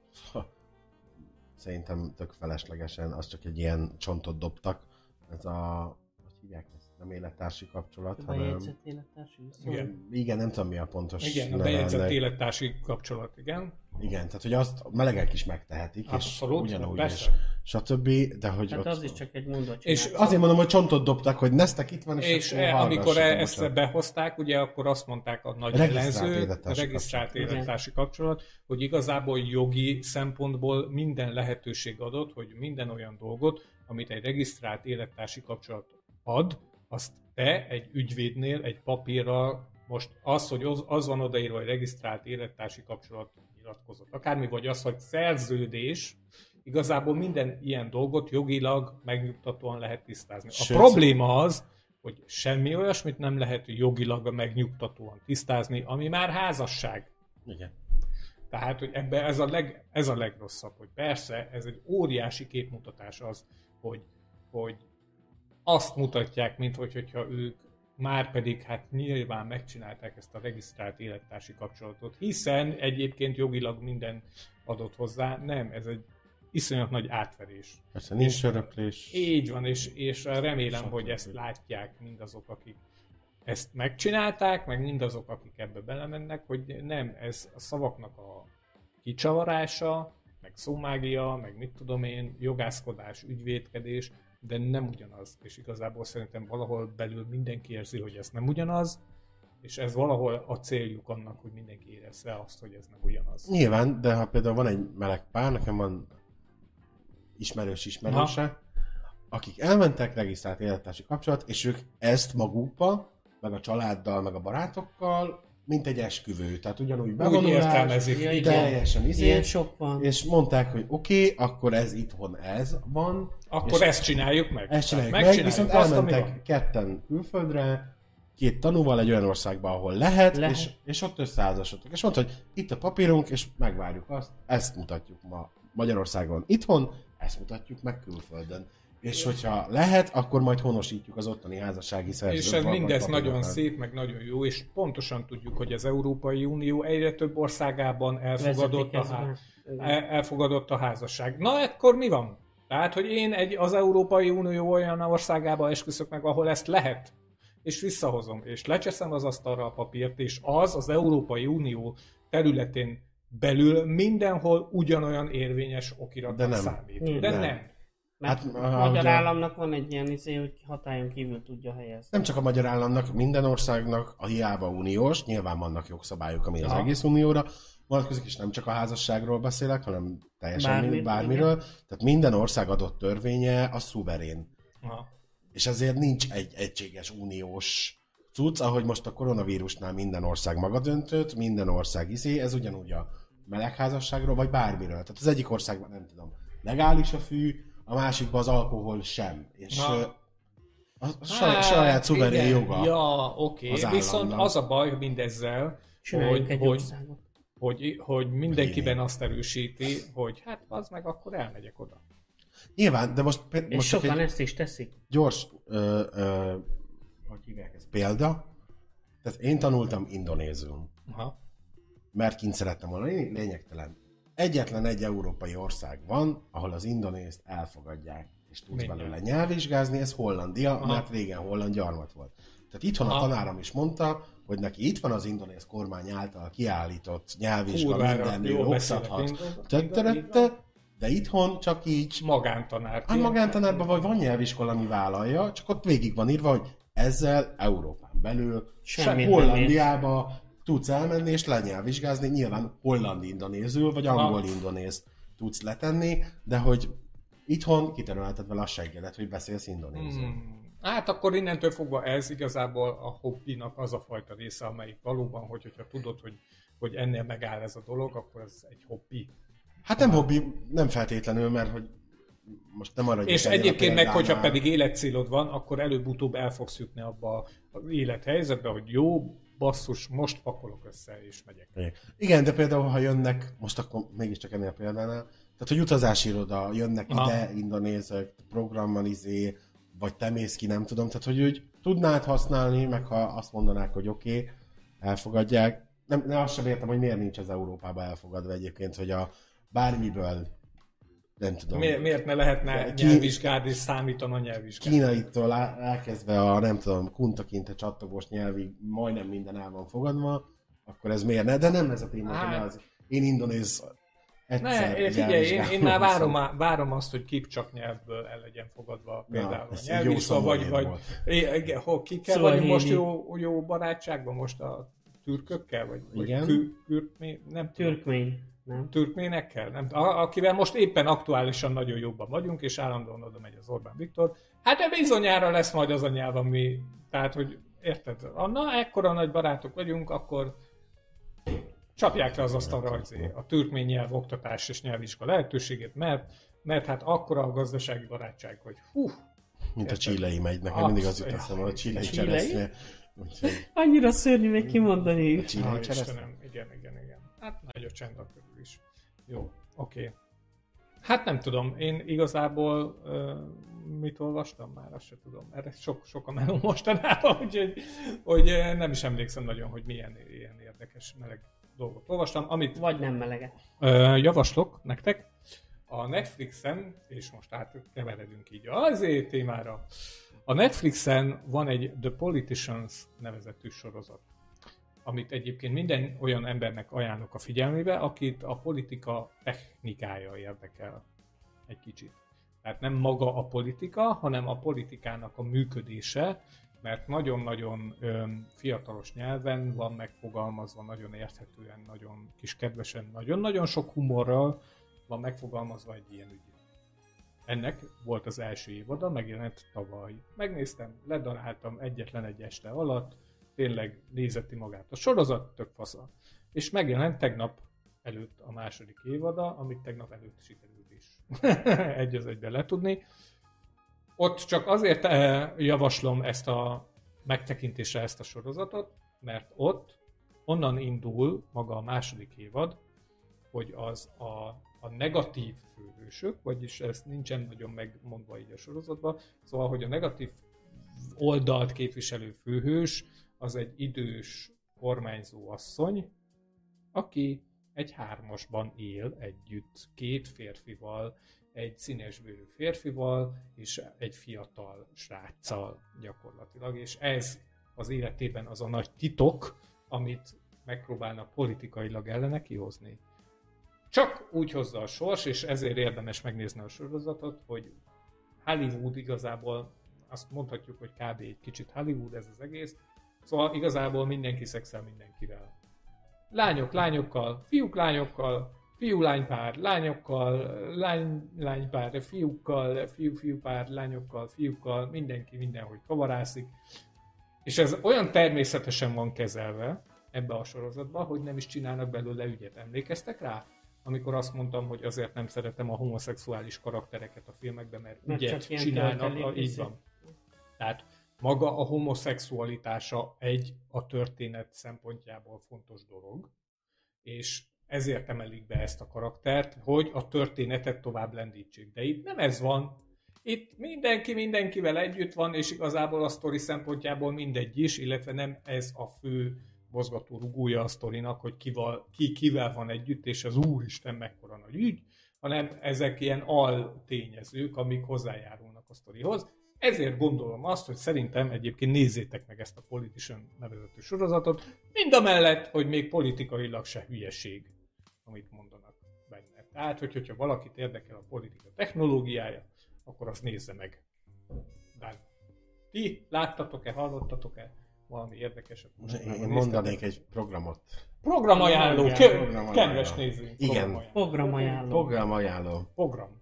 Szerintem tök feleslegesen, az csak egy ilyen csontot dobtak. Ez a... Hogy hívják? Nem élettársi kapcsolat, hanem... Bejegyzett élettársi viszony. Igen. Igen, nem tudom mi a pontos igen, a neve bejegyzett ennek. élettársi kapcsolat, igen. Igen, tehát hogy azt a melegek is megtehetik, Abszolút, és ugyanúgy persze. is, stb. De hogy Tehát ott... az is csak egy mondat. És csinálsz. Azért mondom, hogy csontot dobtak, hogy Neztek itt van, és, És e, amikor e- ezt bocsánat. behozták, ugye akkor azt mondták a nagy Regisztrált ellenző, élettársi regisztrált kapcsolat. élettársi kapcsolat, hogy igazából jogi szempontból minden lehetőség adott, hogy minden olyan dolgot, amit egy regisztrált élettársi kapcsolat ad, azt te egy ügyvédnél egy papírral, most az, hogy az, az van odaírva, hogy regisztrált élettársi kapcsolat nyilatkozott, akármi, vagy az, hogy szerződés, igazából minden ilyen dolgot jogilag megnyugtatóan lehet tisztázni. A Sőt, probléma az, hogy semmi olyasmit nem lehet jogilag megnyugtatóan tisztázni, ami már házasság. Igen. Tehát, hogy ebbe ez a, leg, ez a legrosszabb, hogy persze ez egy óriási képmutatás az, hogy, hogy azt mutatják, mint hogy, hogyha ők már pedig hát nyilván megcsinálták ezt a regisztrált élettársi kapcsolatot, hiszen egyébként jogilag minden adott hozzá. Nem, ez egy iszonyat nagy átverés. Persze nincs öröklés. Így van, és, és remélem, hogy ezt látják mindazok, akik ezt megcsinálták, meg mindazok, akik ebbe belemennek, hogy nem, ez a szavaknak a kicsavarása, meg szómágia, meg mit tudom én, jogászkodás, ügyvédkedés, de nem ugyanaz. És igazából szerintem valahol belül mindenki érzi, hogy ez nem ugyanaz, és ez valahol a céljuk annak, hogy mindenki érezze azt, hogy ez nem ugyanaz. Nyilván, de ha például van egy meleg pár, nekem van ismerős ismerőse, akik elmentek, regisztrált élettársi kapcsolat, és ők ezt magukba, meg a családdal, meg a barátokkal, mint egy esküvő. Tehát ugyanúgy Úgy bevonulás, értelmezik. Ja, igen. teljesen izé, Ilyen sok van. és mondták, hogy oké, okay, akkor ez itthon ez van, Akkor ezt csináljuk meg. ezt csináljuk meg, viszont azt, elmentek ketten külföldre, két tanúval egy olyan országba, ahol lehet, Lehet. És, és ott összeházasodtak. És mondta, hogy itt a papírunk, és megvárjuk azt, ezt mutatjuk ma Magyarországon itthon, ezt mutatjuk meg külföldön. És hogyha lehet, akkor majd honosítjuk az ottani házassági szerződést. És ez mindez nagyon szép, meg nagyon jó, és pontosan tudjuk, hogy az Európai Unió egyre több országában elfogadott a, há- elfogadott a házasság. Na, akkor mi van? Tehát, hogy én egy, az Európai Unió olyan országába esküszök meg, ahol ezt lehet, és visszahozom, és lecseszem az asztalra a papírt, és az az Európai Unió területén belül mindenhol ugyanolyan érvényes okiratnak De nem. számít. Nem. De Nem. Mert Hát, a magyar ugye- államnak van egy ilyen izé, hogy hatályon kívül tudja helyezni. Nem csak a magyar államnak, minden országnak, a hiába uniós, nyilván vannak jogszabályok, ami az Ja. egész unióra vonatkozik, és nem csak a házasságról beszélek, hanem teljesen Bármi- Bármi, bármiről. Tehát minden ország adott törvénye a szuverén. Aha. És ezért nincs egy egységes uniós cucc, ahogy most a koronavírusnál minden ország maga döntött, minden ország izé, ez ugyanúgy a melegházasságról, vagy bármiről. Tehát az egyik országban nem tudom, legális a fű, a másikban az alkohol sem. És Na. a a saját, saját szuverén igen. joga. Ja, oké. Okay. Viszont az a baj mindezzel, Csináljunk hogy, hogy, országot. hogy, hogy mindenkiben azt erősíti, hogy hát az meg akkor elmegyek oda. Nyilván, de most, És most sokan ezt is teszik. gyors ö, ö, hogy hívják ezt, példa. Tehát én tanultam indonézul. Aha. mert kint szerettem volna lényegtelen. Egyetlen egy európai ország van, ahol az indonézt elfogadják, és tudsz Mindjárt. belőle nyelvvizsgázni, ez Hollandia, Aha. mert régen holland gyarmat volt. Tehát itthon a Aha. tanárom is mondta, hogy neki itt van az indonéz kormány által kiállított nyelvvizsga, Kurvára minden nő jól beszélek oktathat, tötterette, de itthon csak így, Magántanár. hát magántanárban vagy van nyelviskola, ami vállalja, csak ott végig van írva, hogy ezzel Európán belül, Semmit Hollandiába tudsz elmenni és lenyelvvizsgázni, nyilván holland indonézül, vagy angol indonézt tudsz letenni, de hogy itthon kitermelted vele a seggedet, hogy beszélsz indonézül. Hmm. Hát akkor innentől fogva ez igazából a hobbinak az a fajta része, amelyik valóban, hogy, hogyha tudod, hogy, hogy ennél megáll ez a dolog, akkor ez egy hobbi. Hát nem hobbi, nem feltétlenül, mert hogy most nem arra És egyébként meg, hogyha pedig életcélod van, akkor előbb-utóbb el fogsz jutni abba az élethelyzetbe, hogy jó, basszus, most pakolok össze és megyek. Igen, de például, ha jönnek, most akkor mégiscsak ennél a példánál, tehát, hogy utazási iroda, jönnek Aha. ide indonézek, programmal izé, vagy te mész ki, nem tudom, tehát, hogy úgy tudnád használni, meg ha azt mondanák, hogy oké, okay, elfogadják. Nem, nem azt sem értem, hogy miért nincs az Európában elfogadva egyébként, hogy a bármiből, nem tudom, Miért, miért ne lehetne Ki- nyelvvizsgád és számítani a nyelvvizsgád? kínaitól elkezdve a, nem tudom, kuntakinte csattogós nyelvig majdnem minden el van fogadva, akkor ez miért ne? De nem ez a téma, Hát- az. Én indonéz egyszer Ne, én, figyelj, én, én már várom, á- várom azt, hogy kipcsak nyelvből el legyen fogadva például ez a nyelvvizsga, vagy, vagy igen, ho, ki kell Szóval vagyunk most jó, jó barátságban most a türkökkel, vagy, vagy Igen. kü, kürtmé, nem tudom. Türkmény, nem? türkménekkel, nem, a, akivel most éppen aktuálisan nagyon jobban vagyunk, és állandóan oda megy az Orbán Viktor. Hát de bizonyára lesz majd az a nyelv, ami, tehát, hogy érted, na, ekkora nagy barátok vagyunk, akkor csapják le az asztalra izé, a türkmény nyelv oktatás és nyelvvizsga lehetőségét, mert, mert hát akkora a gazdasági barátság, hogy hú, Mint a csilei megy, nekem mindig az jut eszembe, a csilei cseresznye. Úgyhogy Annyira szörnyű még kimondani. a csilei cseresznye. Istenem, igen, igen, igen. Hát nagy a csend a körül is. Jó, oké. Okay. Hát nem tudom, én igazából uh, mit olvastam már, azt se tudom. Erre sok, sok a meló mostanában, úgyhogy hogy nem is emlékszem nagyon, hogy milyen ilyen érdekes meleg dolgot olvastam. Amit Vagy nem meleget. Ö, javaslok nektek, a Netflixen, és most átkeveredünk így azért témára, a Netflixen van egy The Politicians nevezetű sorozat, amit egyébként minden olyan embernek ajánlok a figyelmébe, akit a politika technikája érdekel egy kicsit. Tehát nem maga a politika, hanem a politikának a működése, mert nagyon-nagyon fiatalos nyelven van megfogalmazva, nagyon érthetően, nagyon kis kedvesen, nagyon-nagyon sok humorral van megfogalmazva egy ilyen ügy. Ennek volt az első évada, megjelent tavaly. Megnéztem, ledaráltam egyetlen egy este alatt, tényleg nézeti magát a sorozat, tök fasza. És megjelent tegnap előtt a második évada, amit tegnap előtt sikerült is egy az egyben letudni. Ott csak azért eh, javaslom ezt a megtekintésre ezt a sorozatot, mert ott onnan indul maga a második évad, hogy az a, a negatív főhősök, vagyis ez nincsen nagyon megmondva így a sorozatban, szóval, hogy a negatív oldalt képviselő főhős az egy idős kormányzó asszony, aki egy hármasban él együtt két férfival, egy színesbőrű férfival és egy fiatal sráccal gyakorlatilag, és ez az életében az a nagy titok, amit megpróbálnak politikailag ellene kihozni. Csak úgy hozza a sors, és ezért érdemes megnézni a sorozatot, hogy Hollywood igazából azt mondhatjuk, hogy kb. egy kicsit Hollywood ez az egész, szóval igazából mindenki szexel mindenkivel. Lányok lányokkal, fiúk lányokkal, fiú-lánypár lányokkal, lány-lánypár fiúkkal, fiú-fiúpár lányokkal, fiúkkal, mindenki mindenhogy kavarászik. És ez olyan természetesen van kezelve ebbe a sorozatba, hogy nem is csinálnak belőle ügyet. Emlékeztek rá? Amikor azt mondtam, hogy azért nem szeretem a homoszexuális karaktereket a filmekben, mert, Mert ügyet csinálnak, a, így van. Tehát maga a homoszexualitása egy a történet szempontjából fontos dolog, és ezért emelik be ezt a karaktert, hogy a történetet tovább lendítsék. De itt nem ez van. Itt mindenki mindenkivel együtt van, és igazából a sztori szempontjából mindegy is, illetve nem ez a fő mozgató rugója a sztorinak, hogy kival, ki kivel van együtt, és az úristen mekkora nagy ügy, hanem ezek ilyen al tényezők, amik hozzájárulnak a sztorihoz. Ezért gondolom azt, hogy szerintem egyébként nézzétek meg ezt a Politician nevezetű sorozatot, mind a mellett, hogy még politikailag se hülyeség, amit mondanak benne. Tehát, hogy, hogyha valakit érdekel a politika technológiája, akkor azt nézze meg. De ti láttatok-e, hallottatok-e valami érdekeset? Én mondanék egy programot. Programajánló, kedves nézőink. Igen. Programajánló. Programajánló. Programajánló. Program.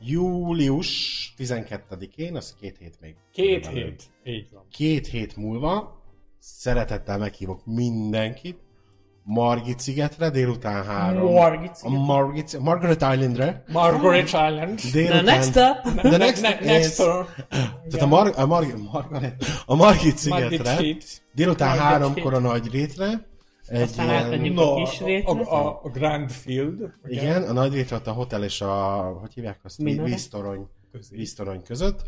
Július 12-én, az két hét még. Két hét. Így van. Két hét múlva szeretettel meghívok mindenkit Margit szigetre délután három. Margit A sziget. Margit, Margaret Islandre. Margaret Island. The Délután, next up. The next, ne, next is- door. Tehát a, Mar, a, Mar, Margaret, a Margit szigetre Margit délután Margit háromkor a nagy rétre. Egy Aztán ilyen, átmegyünk No, a kis rétre. a, a, a Grand Field. ugye? igen, a nagy rétre ott a hotel és a, hogy hívják azt, Minare? víztorony, víztorony között.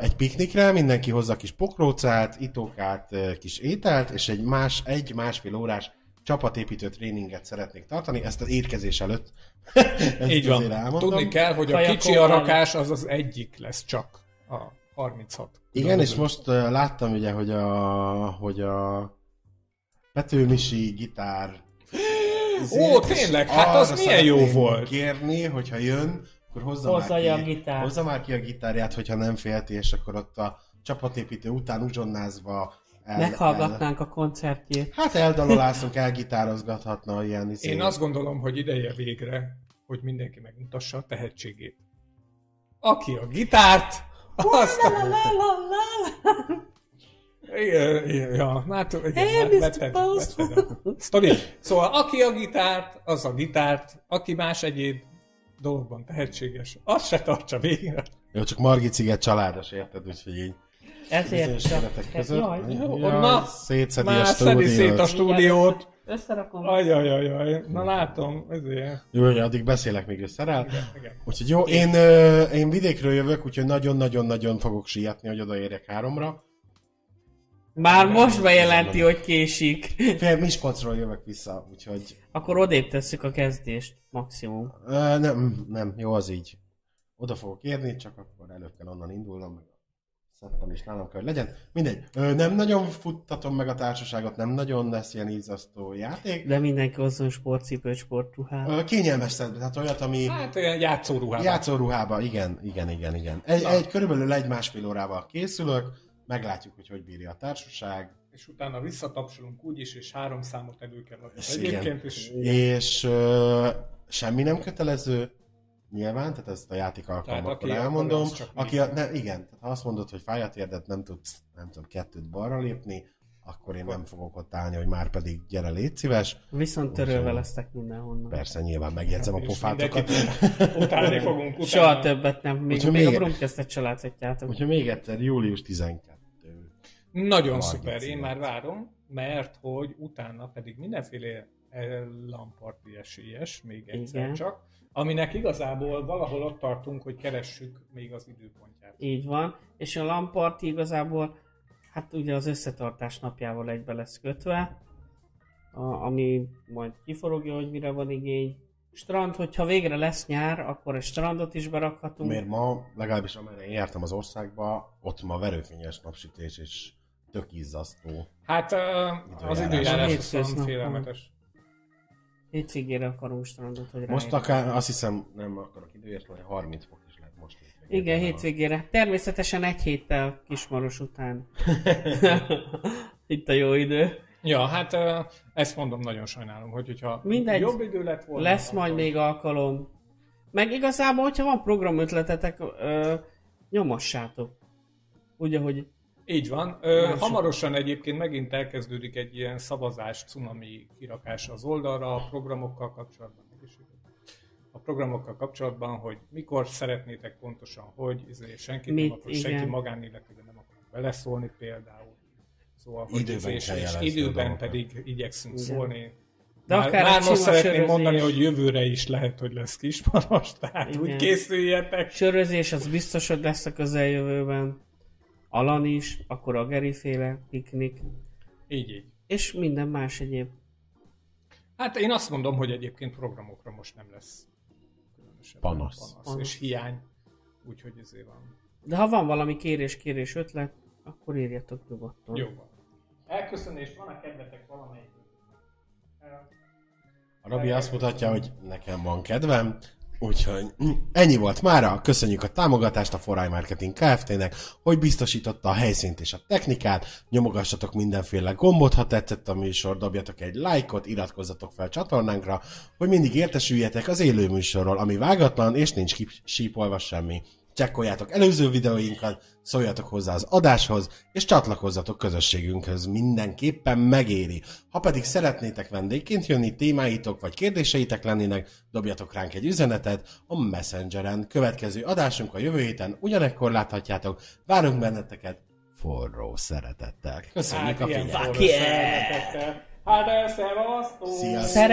Egy piknikre, mindenki hozza kis pokrócát, itókát, kis ételt, és egy más, egy másfél órás csapatépítő tréninget szeretnék tartani, ezt az étkezés előtt. ezt Így van. elmondom. Tudni kell, hogy a kicsi van. arakás az az egyik lesz csak a 36. Igen, és most láttam ugye, hogy a, hogy a Pető Misi gitár Ó, tényleg? Hát az milyen jó volt. kérni, hogyha jön, akkor hozza, Hozza már a ki, gitárt. hozza már ki a gitárját, hogyha nem félti, és akkor ott a csapatépítő után uzsonnázva el, el, Meghallgatnánk a koncertjét. hát eldalolászunk, elgitározgathatna ilyen izé. Én azt gondolom, hogy ideje végre, hogy mindenki megmutassa a tehetségét. Aki a gitárt, azt a... Igen, igen, ja, hát, igen, Hey, Mr. Szóval aki a gitárt, az a gitárt, aki más egyéb dologban tehetséges, az se tartsa végre. Jó, csak Margit sziget családos, érted? Úgyhogy így Ezért keretek között. Jaj, jó, Jaj, na, szétszedi a szedi szét a stúdiót. stúdiót. Összerakom. Ajajajaj, na látom, ezért. Jó, hogy addig beszélek, még összerel. Úgyhogy jó, én, én vidékről jövök, úgyhogy nagyon-nagyon-nagyon fogok sietni, hogy odaérjek háromra. Már most bejelenti, hogy késik. Fél Miskolcról jövök vissza, úgyhogy Akkor odébb tesszük a kezdést. Maximum. ö, nem, nem, jó az így. Oda fogok érni, csak akkor előbb kell onnan indulnom, meg a szettem is nálam kell, hogy legyen. Mindegy, ö, nem nagyon futtatom meg a társaságot, nem nagyon lesz ilyen ízasztó játék. De mindenki hozzon sportcipőt, sportruhát. Ö, kényelmes szedbe, tehát olyat, ami Hát olyan játszóruhában. játszóruhába, igen, igen, igen, igen. Egy, Na. egy körülbelül egy másfél órával készülök, meglátjuk, hogy hogy bírja a társaság. És utána visszatapsolunk úgyis, és három számot elő kell adni. És Egyébként is. És ö, semmi nem kötelező, nyilván, tehát ezt a játék alkalmakkor aki elmondom. csak Aki a, ne, igen, tehát ha azt mondod, hogy fáj a térdet, nem tudsz, nem tudom, kettőt balra lépni, akkor én nem fogok ott állni, hogy már pedig gyere, légy szíves. Viszont törölve lesztek mindenhonnan. Persze, nyilván megjegyzem a És pofátokat. mindenkit Utálni fogunk utána. Soha többet nem. Még, Úgyhogy még a még- Brumkesztet családhatjátok. Úgyhogy még egyszer, július 12. Nagyon szuper, én már várom, mert hogy utána pedig mindenféle lamparti esélyes, még egyszer Igen. csak, aminek igazából valahol ott tartunk, hogy keressük még az időpontját. Így van. És a Lamparti igazából, hát ugye az összetartás napjával egybe lesz kötve, a, ami majd kiforogja, hogy mire van igény. Strand, hogyha végre lesz nyár, akkor egy strandot is berakhatunk. Miért ma, legalábbis amerre én jártam az országba, ott ma verőfényes napsütés és tök izzasztó. Hát ö, az Időjárás. van. félelmetes. Hétvégére akarunk strandot, hogy Most akár, azt hiszem, nem akarok időért, mert 30 fok is lehet most. hétvégén. Igen, hétvégére. Természetesen egy héttel Kismaros után. Itt a jó idő. Ja, hát ezt mondom, nagyon sajnálom, hogy hogyha Mindegy. jobb idő lett volna. Lesz majd akkor- még alkalom. Meg igazából, hogyha van programötletetek, ö, nyomassátok. Úgy, ahogy Így van. Ö, hamarosan egyébként megint elkezdődik egy ilyen szavazás, cunami kirakása az oldalra a programokkal kapcsolatban. A programokkal kapcsolatban, hogy mikor szeretnétek pontosan, hogy izé, senki Mit, nem akar, senki igen. magánéletében nem akar beleszólni például. Szóval, hogy Időben izé, és, időben pedig igyekszünk Igen. szólni. De már, akár már most szeretném sörözés. mondani, hogy jövőre is lehet, hogy lesz kismaros, tehát úgy Igen. készüljetek. sörözés az biztos, hogy lesz a közeljövőben. Alan is, akkor a geriféle piknik, Így, így. és minden más egyéb. Hát én azt mondom, hogy egyébként programokra most nem lesz különösebb Panasz. panasz, Panasz. és hiány. Úgyhogy ezért van. De ha van valami kérés, kérés, ötlet, akkor írjatok nyugodtan. Jó van. Elköszönést van a kedvetek valamelyik. A Robi azt mutatja, hogy nekem van kedvem, úgyhogy ennyi volt mára. Köszönjük a támogatást a Forai Marketing Kft-nek, hogy biztosította a helyszínt és a technikát. Nyomogassatok mindenféle gombot, ha tetszett a műsor, dobjatok egy lájkot, iratkozzatok fel csatornánkra, hogy mindig értesüljetek az élő műsorról, ami vágatlan és nincs sípolva semmi. Csekkoljátok előző videóinkat, szóljatok hozzá az adáshoz, és csatlakozzatok közösségünkhöz, mindenképpen megéri. Ha pedig szeretnétek vendégként jönni, témáitok vagy kérdéseitek lennének, dobjatok ránk egy üzenetet a Messengeren. Következő adásunk a jövő héten ugyanekkor láthatjátok. Várunk benneteket forró szeretettel. Köszönjük Hát a figyelmet! Hát szevasztok! Sziasztok!